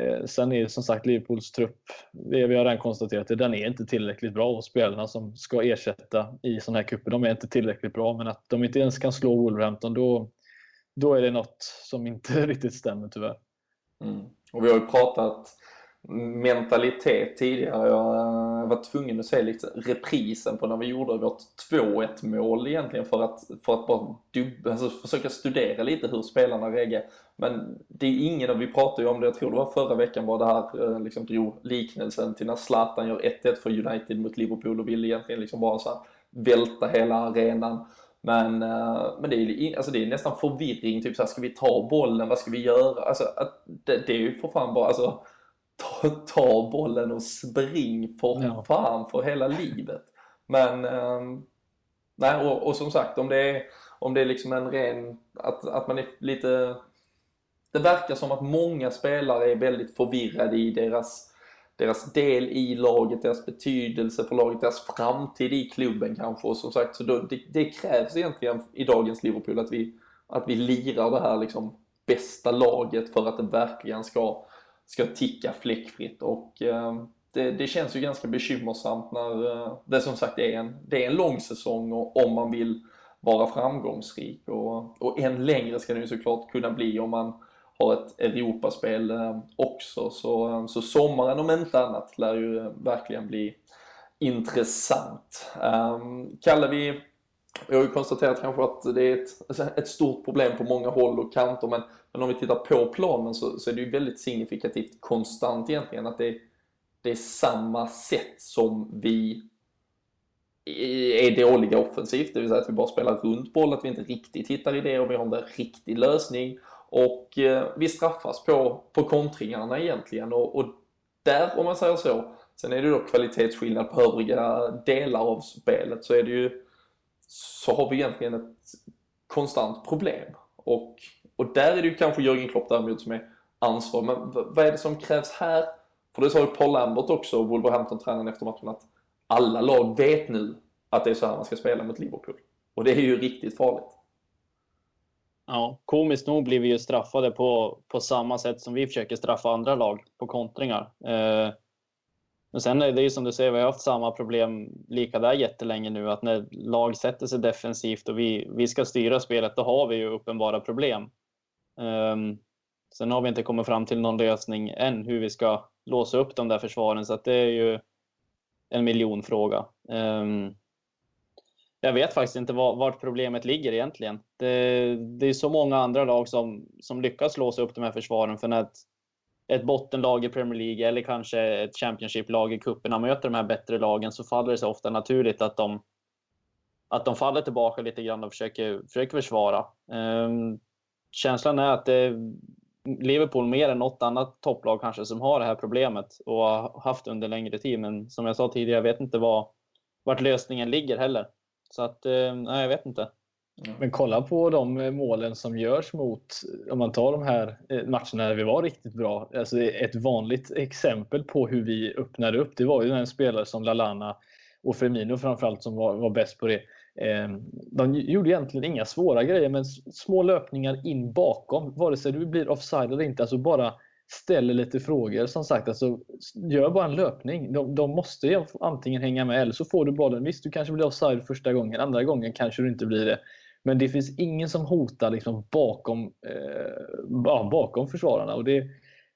Eh, sen är som sagt Liverpools trupp, det vi har redan konstaterat, den är inte tillräckligt bra och spelarna som ska ersätta i sådana här cuper, de är inte tillräckligt bra. Men att de inte ens kan slå Wolverhampton, då, då är det något som inte riktigt stämmer tyvärr. Mm. Och vi har ju pratat mentalitet tidigare. Jag eh, var tvungen att se liksom reprisen på när vi gjorde vårt 2-1 mål egentligen för att, för att bara dubba, alltså försöka studera lite hur spelarna reagerar. Men det är ingen, och vi pratade ju om det, jag tror det var förra veckan var det här, eh, liksom drog liknelsen till när Zlatan gör 1-1 för United mot Liverpool och vill egentligen liksom bara så här, välta hela arenan. Men, eh, men det, är, alltså det är nästan förvirring, typ så här, ska vi ta bollen, vad ska vi göra? Alltså, det, det är ju för fan bara, alltså ta, ta bollen och spring för ja. fan för hela livet. Men, eh, nej och, och, som sagt om det är, om det är liksom en ren, att, att man är lite, det verkar som att många spelare är väldigt förvirrade i deras, deras del i laget, deras betydelse för laget, deras framtid i klubben kanske. Och som sagt, så då, det, det krävs egentligen i dagens Liverpool att vi, att vi lirar det här liksom bästa laget för att det verkligen ska ska ticka fläckfritt och eh, det, det, känns ju ganska bekymmersamt när eh, det som sagt är en, det är en lång säsong och om man vill vara framgångsrik och, och än längre ska det ju såklart kunna bli om man har ett Europaspel eh, också. Så, eh, så sommaren om inte annat lär ju eh, verkligen bli intressant. Ehm, Kalle, vi jag har ju konstaterat kanske att det är ett, alltså, ett stort problem på många håll och kanter men, men om vi tittar på planen så, så är det ju väldigt signifikativt konstant egentligen att det, det är samma sätt som vi är dåliga offensivt, det vill säga att vi bara spelar runt boll, att vi inte riktigt hittar idéer, vi har en riktig lösning och eh, vi straffas på, på kontringarna egentligen och, och där, om man säger så, sen är det då kvalitetsskillnad på övriga delar av spelet så är det ju så har vi egentligen ett konstant problem. Och, och där är det ju kanske Jörgen Klopp däremot som är ansvarig. Men vad är det som krävs här? För det sa ju Paul Lambert också, Wolverhampton-tränaren efter matchen, att alla lag vet nu att det är så här man ska spela mot Liverpool. Och det är ju riktigt farligt. Ja, komiskt nog blir vi ju straffade på, på samma sätt som vi försöker straffa andra lag på kontringar. Eh, men sen är det ju som du säger, vi har haft samma problem lika där jättelänge nu, att när lag sätter sig defensivt och vi, vi ska styra spelet, då har vi ju uppenbara problem. Eh, sen har vi inte kommit fram till någon lösning än hur vi ska låsa upp de där försvaren, så att det är ju en miljonfråga. Um, jag vet faktiskt inte var, vart problemet ligger egentligen. Det, det är så många andra lag som, som lyckas låsa upp de här försvaren, för när ett ett bottenlag i Premier League eller kanske ett Championship-lag i cuperna möter de här bättre lagen så faller det sig ofta naturligt att de, att de faller tillbaka lite grann och försöker, försöker försvara. Ehm, känslan är att det Liverpool mer än något annat topplag kanske som har det här problemet och har haft under längre tid. Men som jag sa tidigare, jag vet inte var, vart lösningen ligger heller. Så att, uh, nej, jag vet inte. Men kolla på de eh, målen som görs mot, om man tar de här eh, matcherna där vi var riktigt bra. Alltså ett vanligt exempel på hur vi öppnade upp, det var ju en spelare som Lalana och Firmino framförallt som var, var bäst på det. Ehm, de gjorde egentligen inga svåra grejer, men små löpningar in bakom, vare sig du blir offside eller inte. Alltså bara ställer lite frågor. Som sagt, alltså, gör bara en löpning. De, de måste antingen hänga med eller så får du bollen. Visst, du kanske blir offside första gången, andra gången kanske du inte blir det. Men det finns ingen som hotar liksom bakom, eh, bakom försvararna. Och det,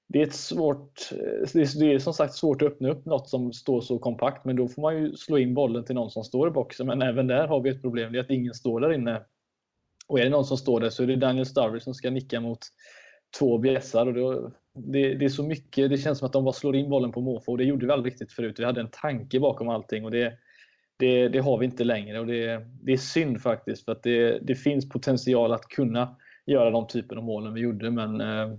det, är ett svårt, eh, det är som sagt svårt att öppna upp något som står så kompakt. Men då får man ju slå in bollen till någon som står i boxen. Men även där har vi ett problem. Det är att ingen står där inne. Och är det någon som står där så är det Daniel Sturridge som ska nicka mot två bjässar. Och då, det, det, är så mycket. Det känns som att de bara slår in bollen på måfå. Och det gjorde vi aldrig riktigt förut. Vi hade en tanke bakom allting. Och det, det, det, har vi inte längre och det, det är synd faktiskt för att det, det, finns potential att kunna göra de typen av målen vi gjorde men eh,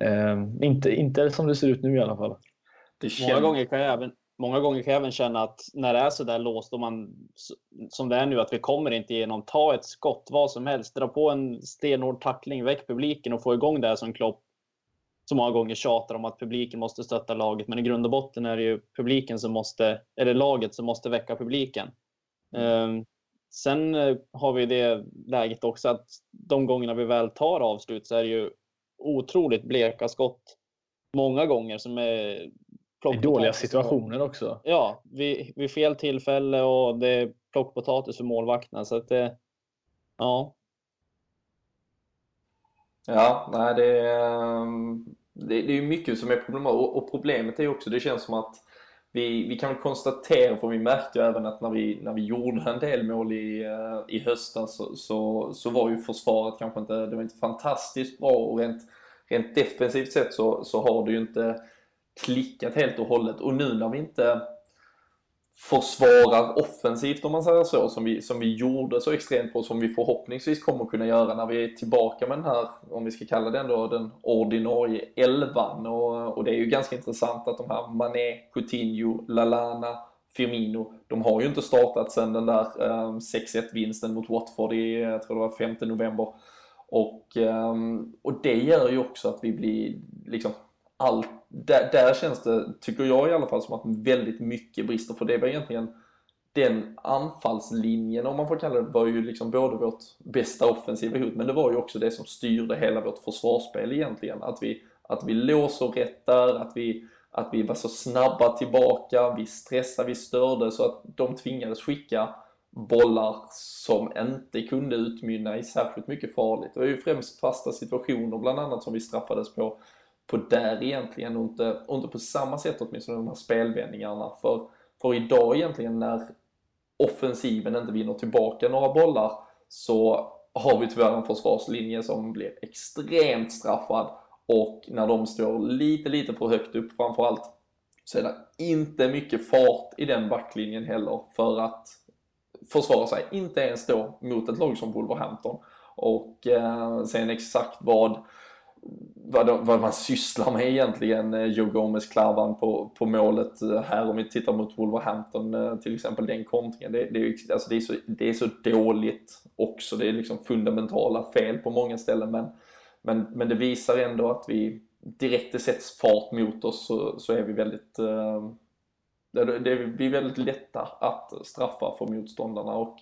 eh, inte, inte som det ser ut nu i alla fall. Många, gånger kan jag även, många gånger kan jag även känna att när det är så där låst och man, som det är nu, att vi kommer inte igenom, ta ett skott, vad som helst, dra på en stenhård tackling, väck publiken och få igång det här som Klopp så många gånger tjatar om att publiken måste stötta laget, men i grund och botten är det ju publiken som måste, eller laget som måste väcka publiken. Mm. Sen eh, har vi det läget också att de gångerna vi väl tar avslut så är det ju otroligt bleka skott. många gånger som är I dåliga situationer också. Ja, vid, vid fel tillfälle och det är plockpotatis för målvakterna. Så att det, ja. Ja, nej det är, det, det är mycket som är problematiskt och, och problemet är också, det känns som att vi, vi kan konstatera, för vi märkte ju även att när vi, när vi gjorde en del mål i, eh, i höstas så, så, så var ju försvaret kanske inte, det var inte fantastiskt bra och rent, rent defensivt sett så, så har det ju inte klickat helt och hållet. Och nu när vi inte försvarar offensivt om man säger så, som vi, som vi gjorde så extremt på, som vi förhoppningsvis kommer kunna göra när vi är tillbaka med den här, om vi ska kalla den då, den ordinarie elvan. Och, och det är ju ganska intressant att de här Mané, Coutinho, Lalana, Firmino, de har ju inte startat sedan den där eh, 6-1 vinsten mot Watford i, jag tror det var 5 november. Och, eh, och det gör ju också att vi blir liksom allt, där, där känns det, tycker jag i alla fall, som att väldigt mycket brister. För det var egentligen den anfallslinjen, om man får kalla det, var ju liksom både vårt bästa offensiva hot, men det var ju också det som styrde hela vårt försvarsspel egentligen. Att vi, att vi låg så rätt där, att vi, att vi var så snabba tillbaka, vi stressade, vi störde så att de tvingades skicka bollar som inte kunde utmynna i särskilt mycket farligt. Det var ju främst fasta situationer bland annat som vi straffades på på där egentligen och inte, och inte på samma sätt åtminstone de här spelvändningarna. För, för idag egentligen när offensiven inte vinner tillbaka några bollar så har vi tyvärr en försvarslinje som blir extremt straffad och när de står lite, lite för högt upp framförallt så är det inte mycket fart i den backlinjen heller för att försvara sig, inte ens då mot ett lag som Wolverhampton. Och eh, sen exakt vad vad, de, vad man sysslar med egentligen, eh, Joe Gomez klavan på, på målet eh, här. Om vi tittar mot Wolverhampton eh, till exempel, den kontringen. Det, det, är, alltså det, är så, det är så dåligt också, det är liksom fundamentala fel på många ställen. Men, men, men det visar ändå att vi direkt det sätts fart mot oss så, så är vi väldigt det, det, vi är väldigt lätta att straffa för motståndarna. Och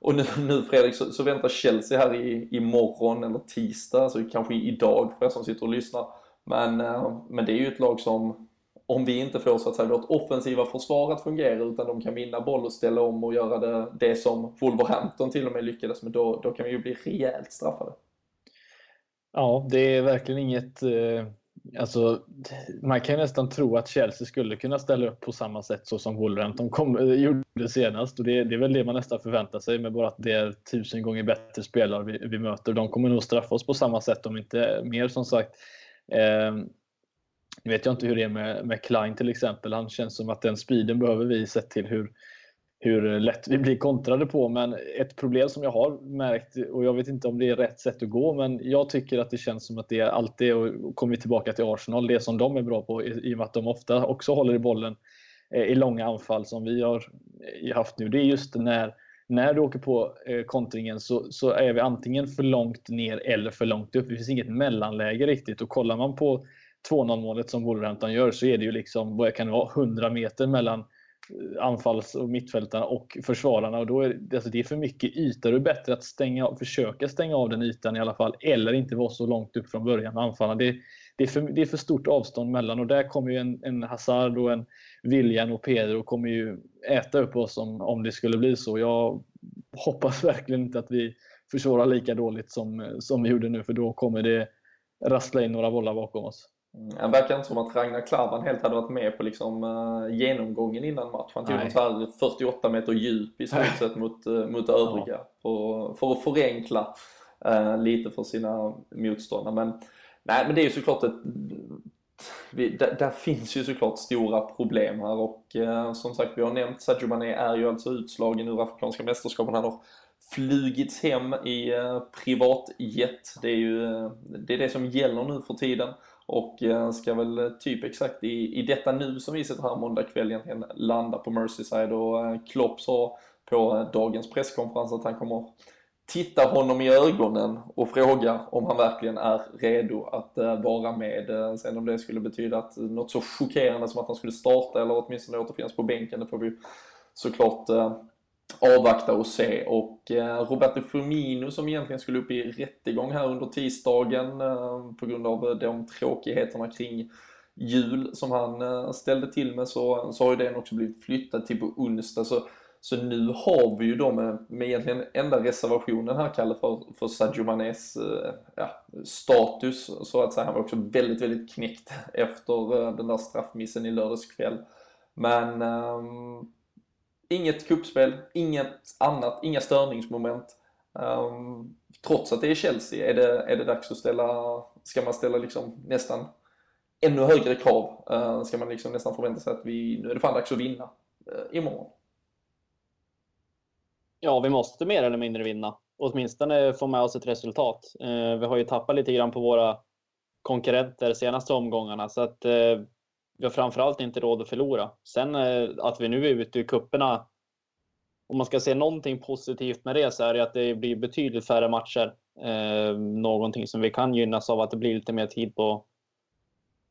och nu, nu Fredrik så, så väntar Chelsea här i, imorgon eller tisdag, alltså kanske idag för er som sitter och lyssnar. Men, eh, men det är ju ett lag som, om vi inte får så att säga vårt offensiva försvar att fungera utan de kan vinna boll och ställa om och göra det, det som Wolverhampton till och med lyckades med, då, då kan vi ju bli rejält straffade. Ja, det är verkligen inget eh Alltså, man kan nästan tro att Chelsea skulle kunna ställa upp på samma sätt så som Wolverhampton kom, eh, gjorde senast. Och det, det, är väl det man nästan förväntar sig med bara att det är tusen gånger bättre spelare vi, vi möter. De kommer nog straffa oss på samma sätt om inte mer som sagt. Eh, nu vet jag inte hur det är med, med Klein till exempel. Han känns som att den speeden behöver vi sett till hur, hur lätt vi blir kontrade på. Men ett problem som jag har märkt, och jag vet inte om det är rätt sätt att gå, men jag tycker att det känns som att det är alltid, och kommer vi tillbaka till Arsenal, det som de är bra på i och med att de ofta också håller i bollen eh, i långa anfall som vi har eh, haft nu. Det är just när, när du åker på eh, kontringen så, så är vi antingen för långt ner eller för långt upp. Det finns inget mellanläge riktigt och kollar man på 2-0 målet som Wolverhampton gör så är det ju liksom, vad kan det vara, 100 meter mellan anfalls och mittfältarna och försvararna. Och då är det, alltså det är för mycket yta. Det är bättre att stänga, försöka stänga av den ytan i alla fall. Eller inte vara så långt upp från början med anfallarna. Det, det, är för, det är för stort avstånd mellan och där kommer ju en, en Hazard och en William och Pedro kommer ju äta upp oss om, om det skulle bli så. Jag hoppas verkligen inte att vi försvarar lika dåligt som, som vi gjorde nu för då kommer det rassla in några bollar bakom oss. Det mm, verkar inte som att Ragnar Klavan helt hade varit med på liksom, uh, genomgången innan match. Han tog ungefär 48 meter djup i stort sett mot, uh, mot övriga ja. på, för att förenkla uh, lite för sina motståndare. Men, nej, men det är ju såklart ett vi, där, där, finns ju såklart stora problem här och eh, som sagt vi har nämnt Sadio Mané är ju alltså utslagen ur Afrikanska mästerskapen. Han har flugits hem i eh, privatjet. Det är ju det, är det som gäller nu för tiden. Och eh, ska väl eh, typ exakt i, i detta nu som vi sitter här måndag kväll egentligen landa på Merseyside och eh, Klopp sa på dagens presskonferens att han kommer titta honom i ögonen och fråga om han verkligen är redo att vara med. Sen om det skulle betyda att något så chockerande som att han skulle starta eller åtminstone återfinnas på bänken, det får vi såklart avvakta och se. Och eh, Roberto Firmino som egentligen skulle upp i rättegång här under tisdagen eh, på grund av eh, de tråkigheterna kring jul som han eh, ställde till med så, eh, så har ju den också blivit flyttad till på onsdag. Så, så nu har vi ju då med, eh, med egentligen enda reservationen här Kalle för, för Sadio Manés ja, status så att säga. Han var också väldigt, väldigt knäckt efter den där straffmissen i lördags kväll. Men um, inget kuppspel, inget annat, inga störningsmoment. Um, trots att det är Chelsea, är det, är det dags att ställa, ska man ställa liksom nästan ännu högre krav. Uh, ska man liksom nästan förvänta sig att vi, nu är det fan dags att vinna uh, imorgon. Ja, vi måste mer eller mindre vinna. Åtminstone få med oss ett resultat. Uh, vi har ju tappat lite grann på våra konkurrenter senaste omgångarna så att uh, vi har framförallt inte råd att förlora. Sen eh, att vi nu är ute i kupperna om man ska se någonting positivt med det så är det att det blir betydligt färre matcher. Eh, någonting som vi kan gynnas av att det blir lite mer tid på,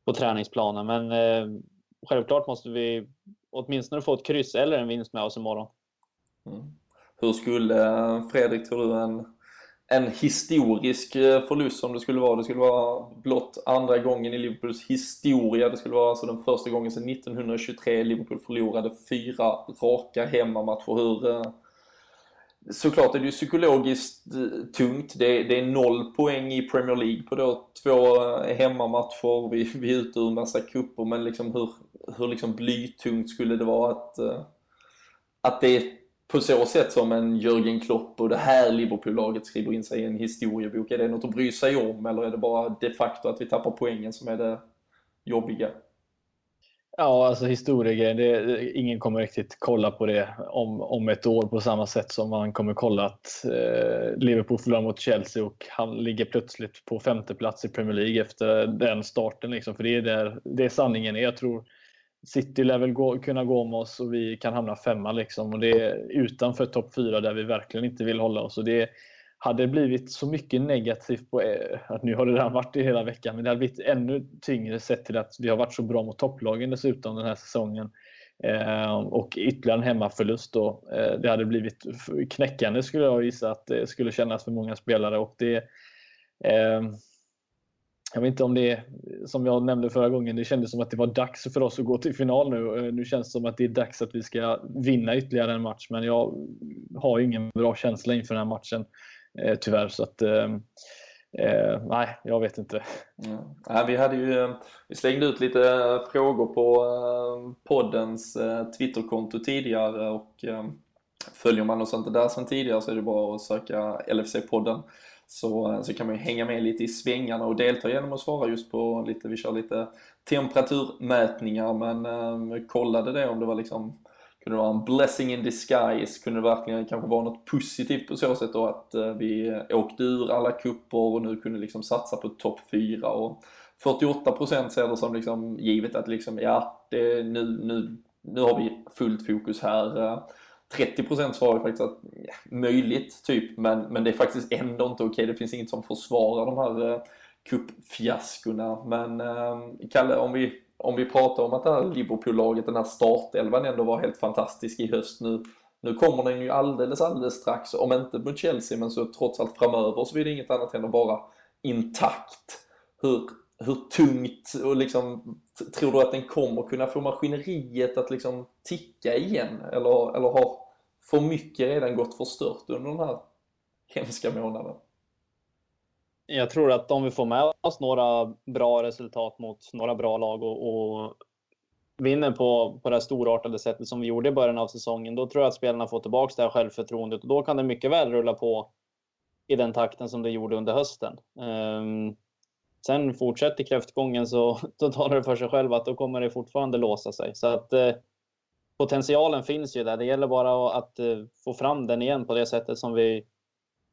på träningsplanen. Men eh, självklart måste vi åtminstone få ett kryss eller en vinst med oss imorgon. Mm. Hur skulle, eh, Fredrik, tror du en, en historisk eh, förlust som det skulle vara? Det skulle vara blott andra gången i Liverpools historia. Det skulle vara alltså den första gången sedan 1923 Liverpool förlorade fyra raka hemmamatcher. Hur, eh, såklart är det ju psykologiskt eh, tungt. Det är, det är noll poäng i Premier League på då två hemmamatcher. Vi, vi är ute ur en massa kupper men liksom hur, hur liksom blytungt skulle det vara att, att det är på så sätt som en Jörgen Klopp och det här Liverpool-laget skriver in sig i en historiebok? Är det något att bry sig om eller är det bara de facto att vi tappar poängen som är det jobbiga? Ja, alltså historiegrejen, ingen kommer riktigt kolla på det om, om ett år på samma sätt som man kommer kolla att eh, Liverpool förlorar mot Chelsea och han ligger plötsligt på femte plats i Premier League efter den starten. Liksom. För det är, där, det är sanningen. Jag tror City lär väl gå, kunna gå om oss och vi kan hamna femma liksom. Och det är utanför topp fyra där vi verkligen inte vill hålla oss. Och det hade blivit så mycket negativt på eh, att nu har det redan varit det hela veckan, men det hade blivit ännu tyngre sett till att vi har varit så bra mot topplagen dessutom den här säsongen. Eh, och ytterligare en hemmaförlust då. Eh, det hade blivit knäckande skulle jag gissa att det skulle kännas för många spelare. Och det, eh, jag vet inte om det är, som jag nämnde förra gången, det kändes som att det var dags för oss att gå till final nu. Eh, nu känns det som att det är dags att vi ska vinna ytterligare en match, men jag har ingen bra känsla inför den här matchen eh, tyvärr. Så att, eh, eh nej, jag vet inte. Mm. Ja. vi, hade ju, eh, vi slängde ut lite eh, frågor på poddens Twitterkonto tidigare och följer man oss inte där sedan tidigare så är det bara att söka LFC-podden så, så kan man ju hänga med lite i svängarna och delta genom att svara just på lite, vi kör lite temperaturmätningar men eh, kollade det om det var liksom kunde det vara en blessing in disguise? Kunde det verkligen kanske vara något positivt på så sätt då att eh, vi åkte ur alla kupper och nu kunde liksom satsa på topp 4 och 48% ser det som liksom givet att liksom ja, det, nu, nu, nu har vi fullt fokus här. 30% svarar ju faktiskt att ja, möjligt, typ, men, men det är faktiskt ändå inte okej. Det finns inget som försvarar de här eh. Men eh, Kalle, om vi, om vi pratar om att det här Liverpool-laget, den här startelvan ändå var helt fantastisk i höst nu. Nu kommer den ju alldeles, alldeles strax, om inte mot Chelsea, men så trots allt framöver så blir det inget annat än att vara intakt. Hur, hur tungt och liksom, tror du att den kommer kunna få maskineriet att liksom ticka igen? Eller, eller har för mycket redan gått förstört under den här hemska månaden? Jag tror att om vi får med oss några bra resultat mot några bra lag och, och vinner på, på det här storartade sättet som vi gjorde i början av säsongen, då tror jag att spelarna får tillbaka det här självförtroendet och då kan det mycket väl rulla på i den takten som det gjorde under hösten. Um, Sen fortsätter kräftgången så då talar det för sig själv att då kommer det fortfarande låsa sig. Så att eh, potentialen finns ju där. Det gäller bara att eh, få fram den igen på det sättet som vi,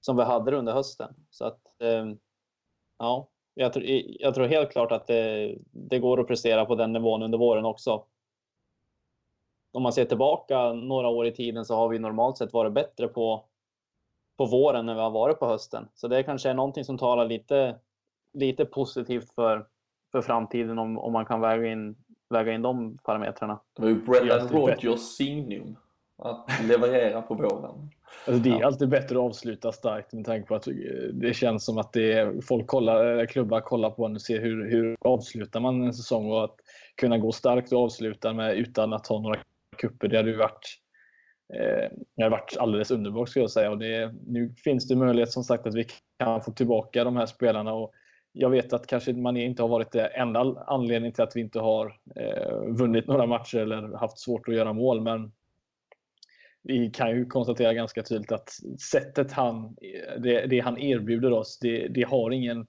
som vi hade under hösten. Så att, eh, ja, jag, tr jag, tror helt klart att det, det, går att prestera på den nivån under våren också. Om man ser tillbaka några år i tiden så har vi normalt sett varit bättre på, på våren när vi har varit på hösten. Så det kanske är någonting som talar lite lite positivt för, för framtiden om, om man kan väga in, väga in de parametrarna. Det var ju Brendan Rogers signum. att leverera på våren. Alltså det är alltid bättre att avsluta starkt med tanke på att det känns som att det är, folk kollar, klubbar kollar på en och ser hur, hur avslutar man en säsong och att kunna gå starkt och avsluta med utan att ha några kupper. Det hade ju varit, eh, det hade varit alldeles underbart skulle jag säga. Och det, nu finns det möjlighet som sagt att vi kan få tillbaka de här spelarna. Och jag vet att kanske man inte har varit det enda anledningen till att vi inte har eh, vunnit några matcher eller haft svårt att göra mål. Men vi kan ju konstatera ganska tydligt att sättet han, eh, det, det han erbjuder oss, det, det, har ingen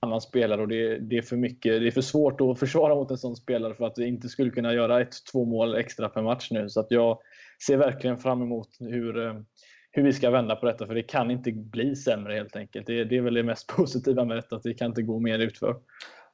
annan spelare och det, det, är för mycket, det är för svårt att försvara mot en sån spelare för att vi inte skulle kunna göra ett, två mål extra per match nu. Så att jag ser verkligen fram emot hur, eh, hur vi ska vända på detta, för det kan inte bli sämre helt enkelt. Det, det är väl det mest positiva med detta, att det kan inte gå mer utför.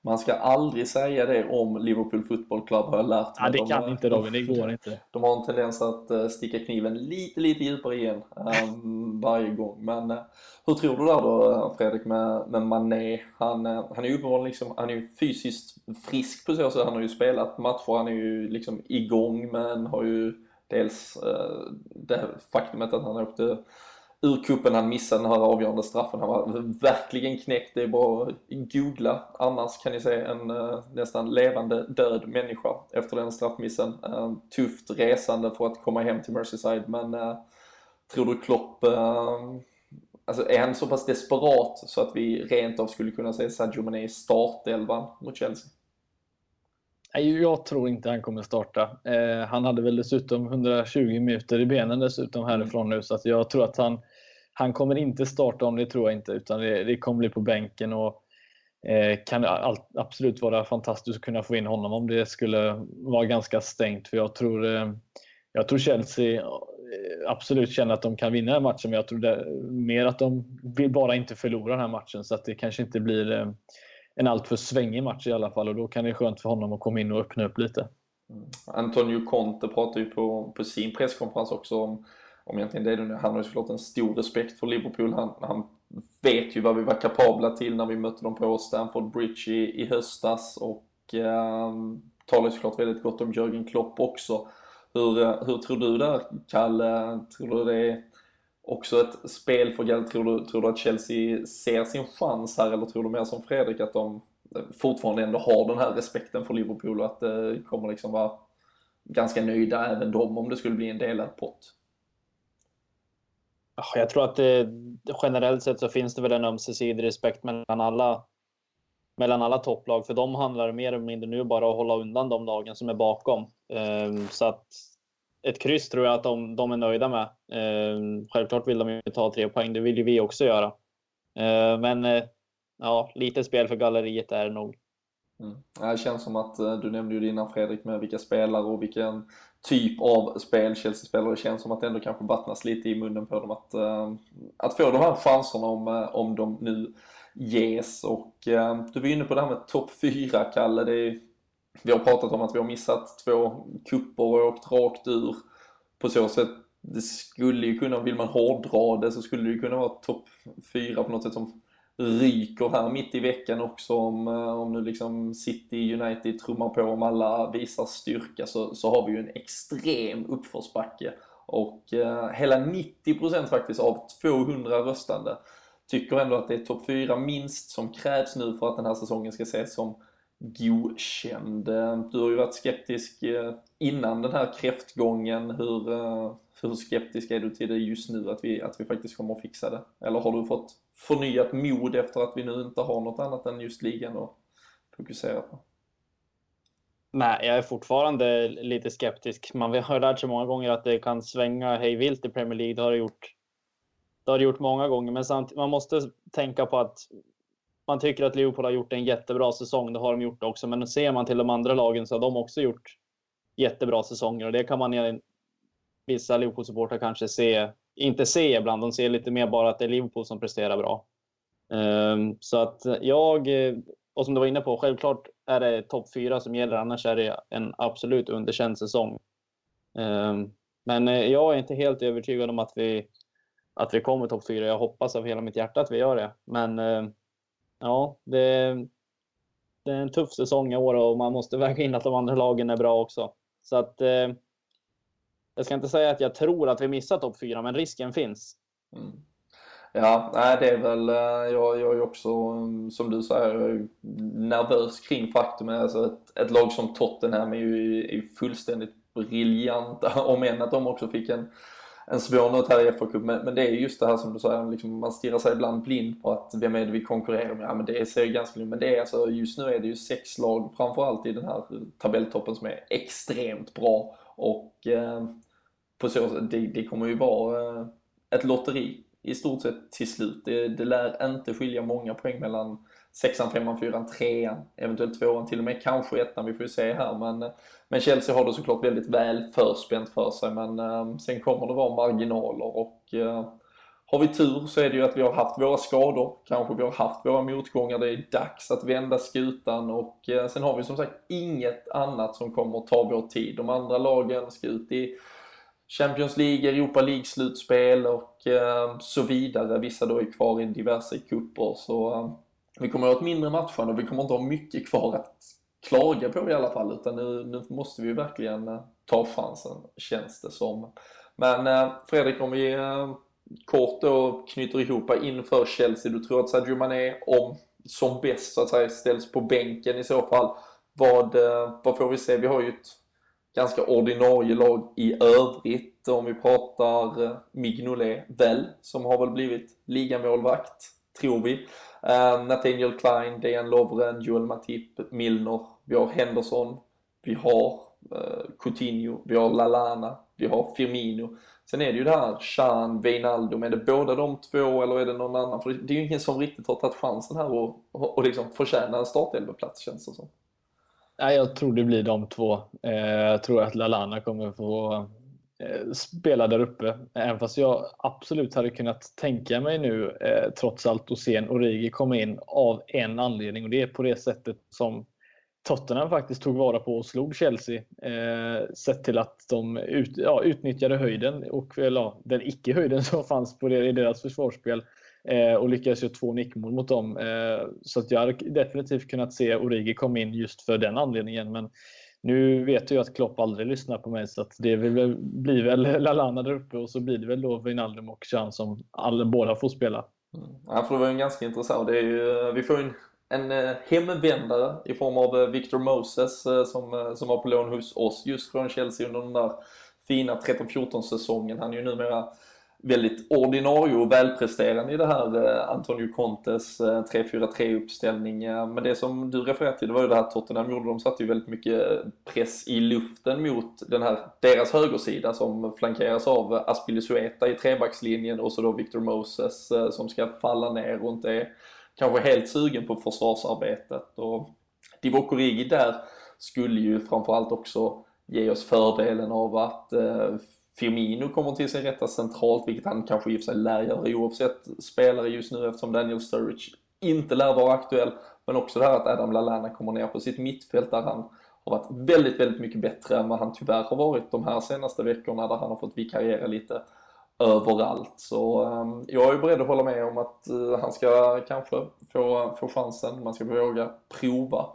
Man ska aldrig säga det om Liverpool Football Club har jag lärt mig. Ja, det kan de, inte Robin, det går inte. De har en tendens att eh, sticka kniven lite, lite djupare igen um, varje gång. Men uh, hur tror du där då Fredrik med, med Mané? Han, uh, han är ju uppenbarligen liksom, han är ju fysiskt frisk på så sätt. Han har ju spelat matcher, han är ju liksom igång men har ju dels eh, det faktumet att han åkte ur kuppen han missade den här avgörande straffen. Han var verkligen knäckt. Det är bara att googla. Annars kan ni se en eh, nästan levande död människa efter den straffmissen. Eh, tufft resande för att komma hem till Merseyside men tror du Klopp Alltså är han så pass desperat så att vi rent av skulle kunna se Sadio Mané i startelvan mot Chelsea? Jag tror inte han kommer starta. Eh, han hade väl dessutom 120 minuter i benen dessutom härifrån nu så att jag tror att han han kommer inte starta om det tror jag inte, utan det, det kommer bli på bänken. och eh, kan all, absolut vara fantastiskt att kunna få in honom om det skulle vara ganska stängt. För jag tror, eh, jag tror Chelsea eh, absolut känner att de kan vinna den här matchen, men jag tror det, mer att de vill bara inte förlora den här matchen. Så att det kanske inte blir eh, en alltför svängig match i alla fall och då kan det vara skönt för honom att komma in och öppna upp lite. Mm. Antonio Conte pratade ju på, på sin presskonferens också om om egentligen det är Han har ju såklart en stor respekt för Liverpool. Han, han vet ju vad vi var kapabla till när vi mötte dem på Stamford Bridge i, i höstas och eh, talar ju såklart väldigt gott om Jörgen Klopp också. Hur, eh, hur tror du där, Kalle? Tror du det är också ett spel för Gall? Tror du, tror du att Chelsea ser sin chans här eller tror du mer som Fredrik att de eh, fortfarande ändå har den här respekten för Liverpool och att det kommer liksom vara ganska nöjda även de om det skulle bli en delad pott? Ah, jag tror att det, generellt sett så finns det väl en ömsesidig respekt mellan alla, mellan alla topplag. För de handlar mer eller mindre nu bara att hålla undan de lagen som är bakom. Ehm, så att ett kryss tror jag att de, de är nöjda med. Eh, självklart vill de ju ta tre poäng, det vill ju vi också göra. Eh, men eh, ja, lite spel för galleriet är det nog. Mm. Det känns som att eh, du nämnde ju det innan Fredrik med vilka spelare och vilken typ av spel Chelsea-spelare. Det känns som att det ändå kanske vattnas lite i munnen på dem att, eh, att få de här chanserna om, eh, om de nu ges. Och du var inne på det här med topp 4, Kalle. Det är, vi har pratat om att vi har missat två kupper och åkt rakt ur. På så sätt, det skulle ju kunna, vill man hårdra det, så skulle det kunna vara topp 4 på något sätt som ryker här mitt i veckan också om, eh, om nu liksom City United trummar på om alla visar styrka så, så har vi ju en extrem uppförsbacke. Och eh, hela 90% faktiskt av 200 röstande tycker ändå att det är topp 4 minst som krävs nu för att den här säsongen ska ses som godkänd. Du har ju varit skeptisk eh, innan den här kräftgången. Hur, eh, hur skeptisk är du till det just nu, att vi, att vi faktiskt kommer att fixa det? Eller har du fått förnyat mod efter att vi nu inte har något annat än just ligan att fokusera på? Nej, jag är fortfarande lite skeptisk. Man har lärt sig många gånger att det kan svänga hej vilt i Premier League. Det har det gjort, det har det gjort många gånger. Men samt, man måste tänka på att man tycker att Liverpool har gjort en jättebra säsong. Det har de gjort också. Men ser man till de andra lagen så har de också gjort jättebra säsonger. Och det kan man vissa Liverpool-supportrar kanske se, inte se ibland. De ser lite mer bara att det är Liverpool som presterar bra. Ehm, så att jag, eh, och som du var inne på, självklart är det topp fyra som gäller. Annars är det en absolut underkänd säsong. Ehm, men eh, jag är inte helt övertygad om att vi, att vi kommer topp fyra. Jag hoppas av hela mitt hjärta att vi gör det. Men eh, ja, det, det är en tuff säsong i år och man måste väga in att de andra lagen är bra också. Så att eh, jag ska inte säga att jag tror att vi missar topp 4, men risken finns. Mm. Ja, nej, det är väl, eh, jag, jag är också, som du säger, nervös kring faktumet. Alltså ett, ett lag som Tottenham är ju är fullständigt briljanta, om än att de också fick en, en svår nöt här i fa Cup. Men, men, det är just det här som du säger, liksom, man stirrar sig ibland blind på att vem är det vi konkurrerar med? Ja, men det ser ganska lugnt Men det är alltså, just nu är det ju sex lag, framförallt i den här tabelltoppen, som är extremt bra. Och eh, på så det, det kommer ju vara eh, ett lotteri i stort sett till slut. Det, det lär inte skilja många poäng mellan sexan, femman, fyran, trean, eventuellt tvåan, till och med kanske ettan, vi får ju se här. Men, men Chelsea har det såklart väldigt väl förspänt för sig, men um, sen kommer det vara marginaler och uh, har vi tur så är det ju att vi har haft våra skador, kanske vi har haft våra motgångar, det är dags att vända skutan och uh, sen har vi som sagt inget annat som kommer att ta vår tid. De andra lagen ska ut i Champions League, Europa League-slutspel och eh, så vidare. Vissa då är kvar i diverse kupper så eh, vi kommer att ha ett mindre matchande och vi kommer inte ha mycket kvar att klaga på i alla fall utan nu, nu måste vi verkligen eh, ta chansen känns det som. Men eh, Fredrik om vi eh, kort då knyter ihop inför Chelsea. Du tror att Sadio Mané om som bäst så att säga ställs på bänken i så fall. Vad, vad får vi se? Vi har ju ett ganska ordinarie lag i övrigt. Om vi pratar Mignolet väl, som har väl blivit ligamålvakt, tror vi. Eh, Nathaniel Klein, Dejan Lovren, Joel Matip, Milner. Vi har Henderson, vi har eh, Coutinho, vi har Lalana, vi har Firmino. Sen är det ju det här Chan, Wijnaldum, är det båda de två eller är det någon annan? För det är ju ingen som riktigt har tagit chansen här och, och, och liksom förtjänar en startelvaplats känns det som. Nej, jag tror det blir de två. Eh, jag tror att Lalana kommer få Eh, spela där uppe. Även fast jag absolut hade kunnat tänka mig nu, eh, trots allt, att se en Origi komma in av en anledning. Och det är på det sättet som Tottenham faktiskt tog vara på och slog Chelsea. Eh, sett till att de ut, ja, utnyttjade höjden, och, eller, ja, den icke-höjden som fanns på det, i deras försvarsspel eh, och lyckades göra två nickmål mot dem. Eh, så att jag hade definitivt kunnat se Origi komma in just för den anledningen. Men nu vet jag att Klopp aldrig lyssnar på mig så att det blir väl Lalana där uppe och så blir det väl då Wijnaldum och Chan som alla, båda får spela. Mm. Ja, för det var ju ganska intressant. Det är ju, vi får ju en, en eh, hemvändare i form av eh, Victor Moses eh, som, som var på lån hos oss just från Chelsea under den där fina 13-14 säsongen. Han är ju numera väldigt ordinarie och välpresterande i det här eh, Antonio Contes eh, 3-4-3 uppställning. Eh, men det som du refererade till det var ju det här Tottenham gjorde. De satte ju väldigt mycket press i luften mot den här, deras högersida som flankeras av Aspilicueta i trebackslinjen och så då Victor Moses som ska falla ner och inte är kanske helt sugen på försvarsarbetet. Och Divock Origi där skulle ju framförallt också ge oss fördelen av att Firmino kommer till sin rätta centralt, vilket han kanske i och för sig lär göra oavsett spelare just nu eftersom Daniel Sturridge inte lär vara aktuell. Men också det här att Adam Lallana kommer ner på sitt mittfält där han har varit väldigt, väldigt mycket bättre än vad han tyvärr har varit de här senaste veckorna där han har fått vikariera lite överallt. Så um, jag är beredd att hålla med om att uh, han ska kanske få, få chansen, man ska våga prova.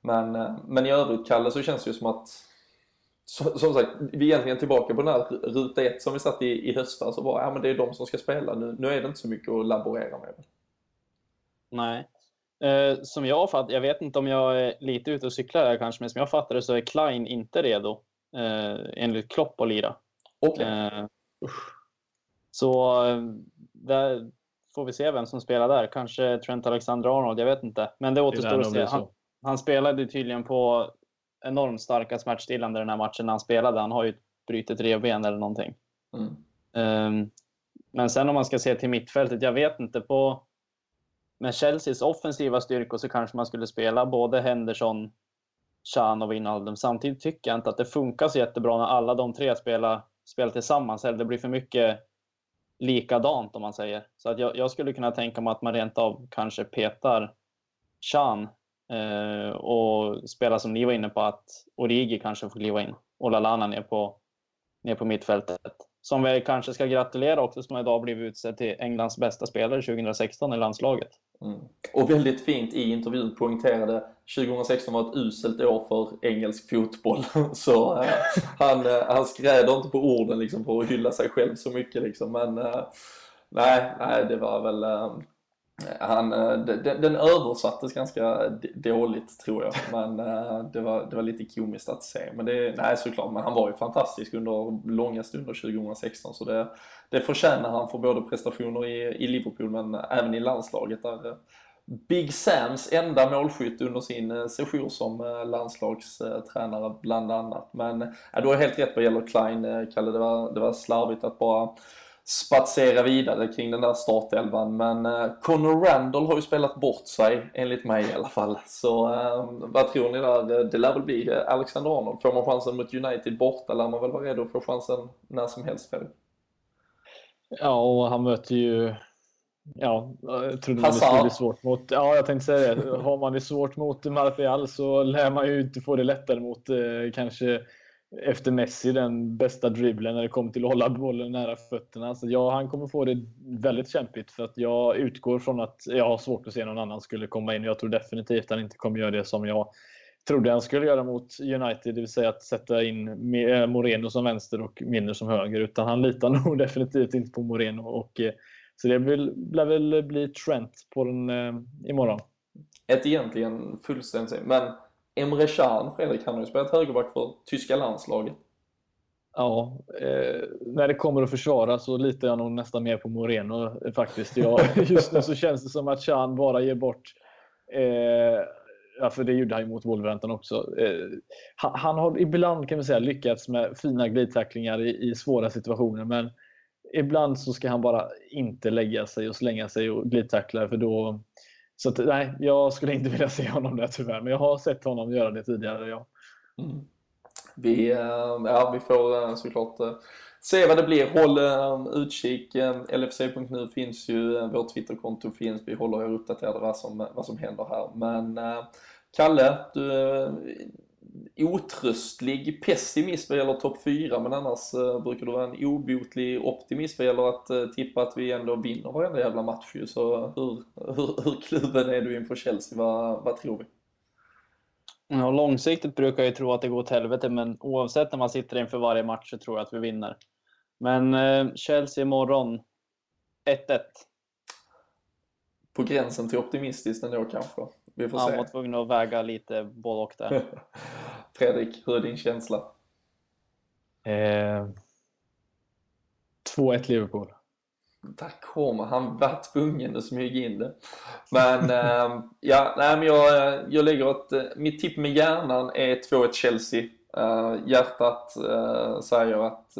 Men, uh, men i övrigt, Kalle, så känns det ju som att så, som sagt, vi är egentligen tillbaka på den här ruta 1 som vi satt i, i höstas och bara, ja men det är de som ska spela. Nu, nu är det inte så mycket att laborera med. Nej. Eh, som jag fattar, jag vet inte om jag är lite ute och cyklar här kanske, men som jag fattar det så är Klein inte redo eh, enligt Klopp att lira. Okay. Eh, så eh, där får vi se vem som spelar där. Kanske Trent Alexander-Arnold, jag vet inte. Men det återstår att se. Han, han spelade tydligen på enormt starka smärtstillande den här matchen när han spelade. Han har ju brutit revben eller någonting. Mm. Um, men sen om man ska se till mittfältet, jag vet inte. på Med Chelseas offensiva styrkor så kanske man skulle spela både Henderson, Chan och Wijnaldum. Samtidigt tycker jag inte att det funkar så jättebra när alla de tre spelar, spelar tillsammans. Eller det blir för mycket likadant om man säger. Så att jag, jag skulle kunna tänka mig att man rent av kanske petar Chan Eh, och spela som ni var inne på, att Origi kanske får kliva in och Lalana ner på, ner på mittfältet. som vi kanske ska gratulera också, som idag blivit utsedd till Englands bästa spelare 2016 i landslaget. Mm. Och väldigt fint i intervjun poängterade 2016 var ett uselt år för engelsk fotboll. Så äh, han, äh, han skräder inte på orden liksom för att hylla sig själv så mycket liksom. Men äh, nej, nej, det var väl han, eh, den, den översattes ganska dåligt tror jag, men eh, det var, det var lite komiskt att se. Men det, nej såklart, men han var ju fantastisk under långa stunder 2016 så det, det förtjänar han för både prestationer i, i Liverpool men även i landslaget där eh, Big Sams enda målskytt under sin sejour som landslagstränare bland annat. Men ja, du har helt rätt vad gäller Klein, Kalle. Det var, det var slarvigt att bara spatsera vidare kring den där startelvan. Men eh, Conor Randall har ju spelat bort sig, enligt mig i alla fall. Så eh, vad tror ni där? Det lär väl bli Alexander Arnold. Får man chansen mot United borta lär man väl vara redo få chansen när som helst, Fredrik? Ja, och han möter ju Ja, jag trodde det skulle bli svårt mot... Ja, jag tänkte säga det. Har man det svårt mot Martial så lär man ju inte få det lättare mot eh, kanske efter Messi den bästa dribblen när det kommer till att hålla bollen nära fötterna. Så ja, han kommer få det väldigt kämpigt för att jag utgår från att jag har svårt att se någon annan skulle komma in. Jag tror definitivt att han inte kommer göra det som jag trodde han skulle göra mot United, det vill säga att sätta in eh, Moreno som vänster och Minner som höger. Utan han litar nog definitivt inte på Moreno. Och, eh, så det lär väl bli Trent på den eh, imorgon. Ett egentligen fullständigt men Emre Can, Fredrik, han har ju spelat högerback för tyska landslaget. Ja, eh, när det kommer att försvara så litar jag nog nästan mer på Moreno faktiskt. Jag, just nu så känns det som att Can bara ger bort eh, Ja, för det gjorde han ju mot Wolverhampton också. Eh, han, han, har ibland kan vi säga lyckats med fina glidtacklingar i, i, svåra situationer, men ibland så ska han bara inte lägga sig och slänga sig och glidtackla för då, så att, nej, jag skulle inte vilja se honom där tyvärr, men jag har sett honom göra det tidigare. Ja. Mm. Vi, eh, ja, vi får eh, såklart eh, se vad det blir. Håll utkik. LFC.nu finns ju, vårt Twitterkonto finns. Vi håller er uppdaterade vad som, vad som händer här. Men Kalle, du otröstlig pessimist vad gäller topp 4 men annars uh, brukar du vara en obotlig optimist vad gäller att uh, tippa att vi ändå vinner varenda jävla match ju. Så hur, hur, hur kluven är du inför Chelsea? Vad, vad tror vi? Ja, långsiktigt brukar jag tro att det går åt helvete men oavsett när man sitter inför varje match så tror jag att vi vinner. Men uh, Chelsea imorgon 1-1. På gränsen till optimistiskt ändå kanske. Vi får se. Han var tvungen att väga lite både och där. Fredrik, hur är din känsla? Eh, 2-1 Liverpool. Där kommer han, var tvungen att smyga in det. Men äh, ja, nej, men jag, jag lägger ett, eh, mitt tipp med hjärnan är 2-1 Chelsea. Äh, hjärtat äh, säger att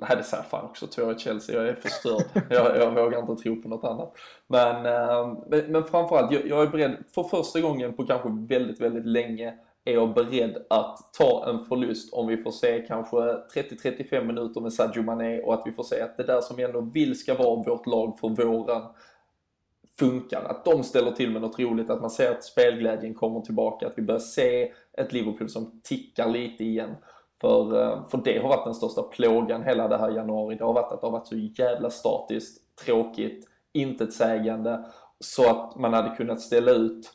Nej, det säger fan också 2 Chelsea. Jag är förstörd. jag, jag vågar inte tro på något annat. Men, eh, men, men framförallt, jag, jag är beredd, för första gången på kanske väldigt, väldigt länge är jag beredd att ta en förlust om vi får se kanske 30-35 minuter med Sadio Mané och att vi får se att det där som vi ändå vill ska vara vårt lag för våren funkar. Att de ställer till med något roligt, att man ser att spelglädjen kommer tillbaka, att vi börjar se ett Liverpool som tickar lite igen. För, eh, för det har varit den största plågan hela det här januari. Det har varit att det har varit så jävla statiskt, tråkigt, intetsägande. Så att man hade kunnat ställa ut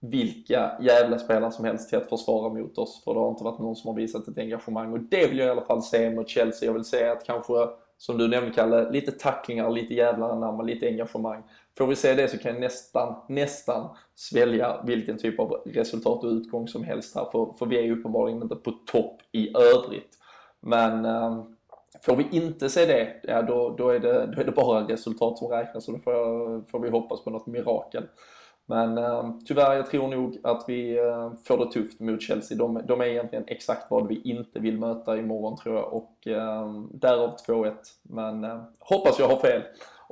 vilka jävla spelare som helst till att försvara mot oss. För det har inte varit någon som har visat ett engagemang. Och det vill jag i alla fall se mot Chelsea. Jag vill se att kanske, som du nämnde Kalle, lite tacklingar, lite jävlar anamma, lite engagemang. Får vi se det så kan jag nästan, nästan svälja vilken typ av resultat och utgång som helst här. För, för vi är ju uppenbarligen inte på topp i övrigt. Men eh, får vi inte se det, ja då, då, är det, då är det bara resultat som räknas och då får, jag, får vi hoppas på något mirakel. Men eh, tyvärr, jag tror nog att vi eh, får det tufft mot Chelsea. De, de, är egentligen exakt vad vi inte vill möta imorgon tror jag och eh, därav 2-1. Men eh, hoppas jag har fel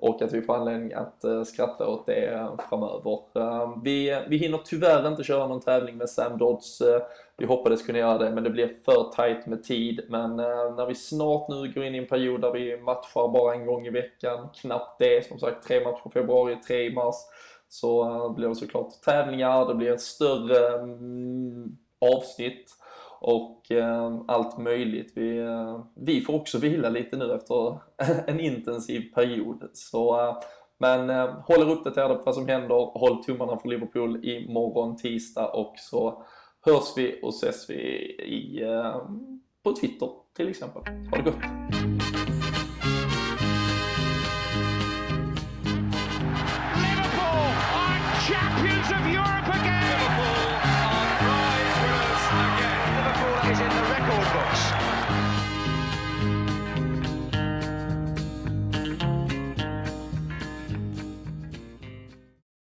och att vi får anledning att eh, skratta åt det eh, framöver. Ehm, vi, vi hinner tyvärr inte köra någon tävling med Sam Dodds. Eh, vi hoppades kunna göra det men det blir för tight med tid. Men när vi snart nu går in i en period där vi matchar bara en gång i veckan, knappt det, som sagt tre matcher i februari, tre i mars, så blir det såklart tävlingar, det blir ett större mm, avsnitt och eh, allt möjligt. Vi, eh, vi får också vila lite nu efter en intensiv period. Så, eh, men eh, håller uppdaterade på vad som händer, håll tummarna för Liverpool imorgon tisdag och så hörs vi och ses vi i, eh, på Twitter till exempel. Ha det gott!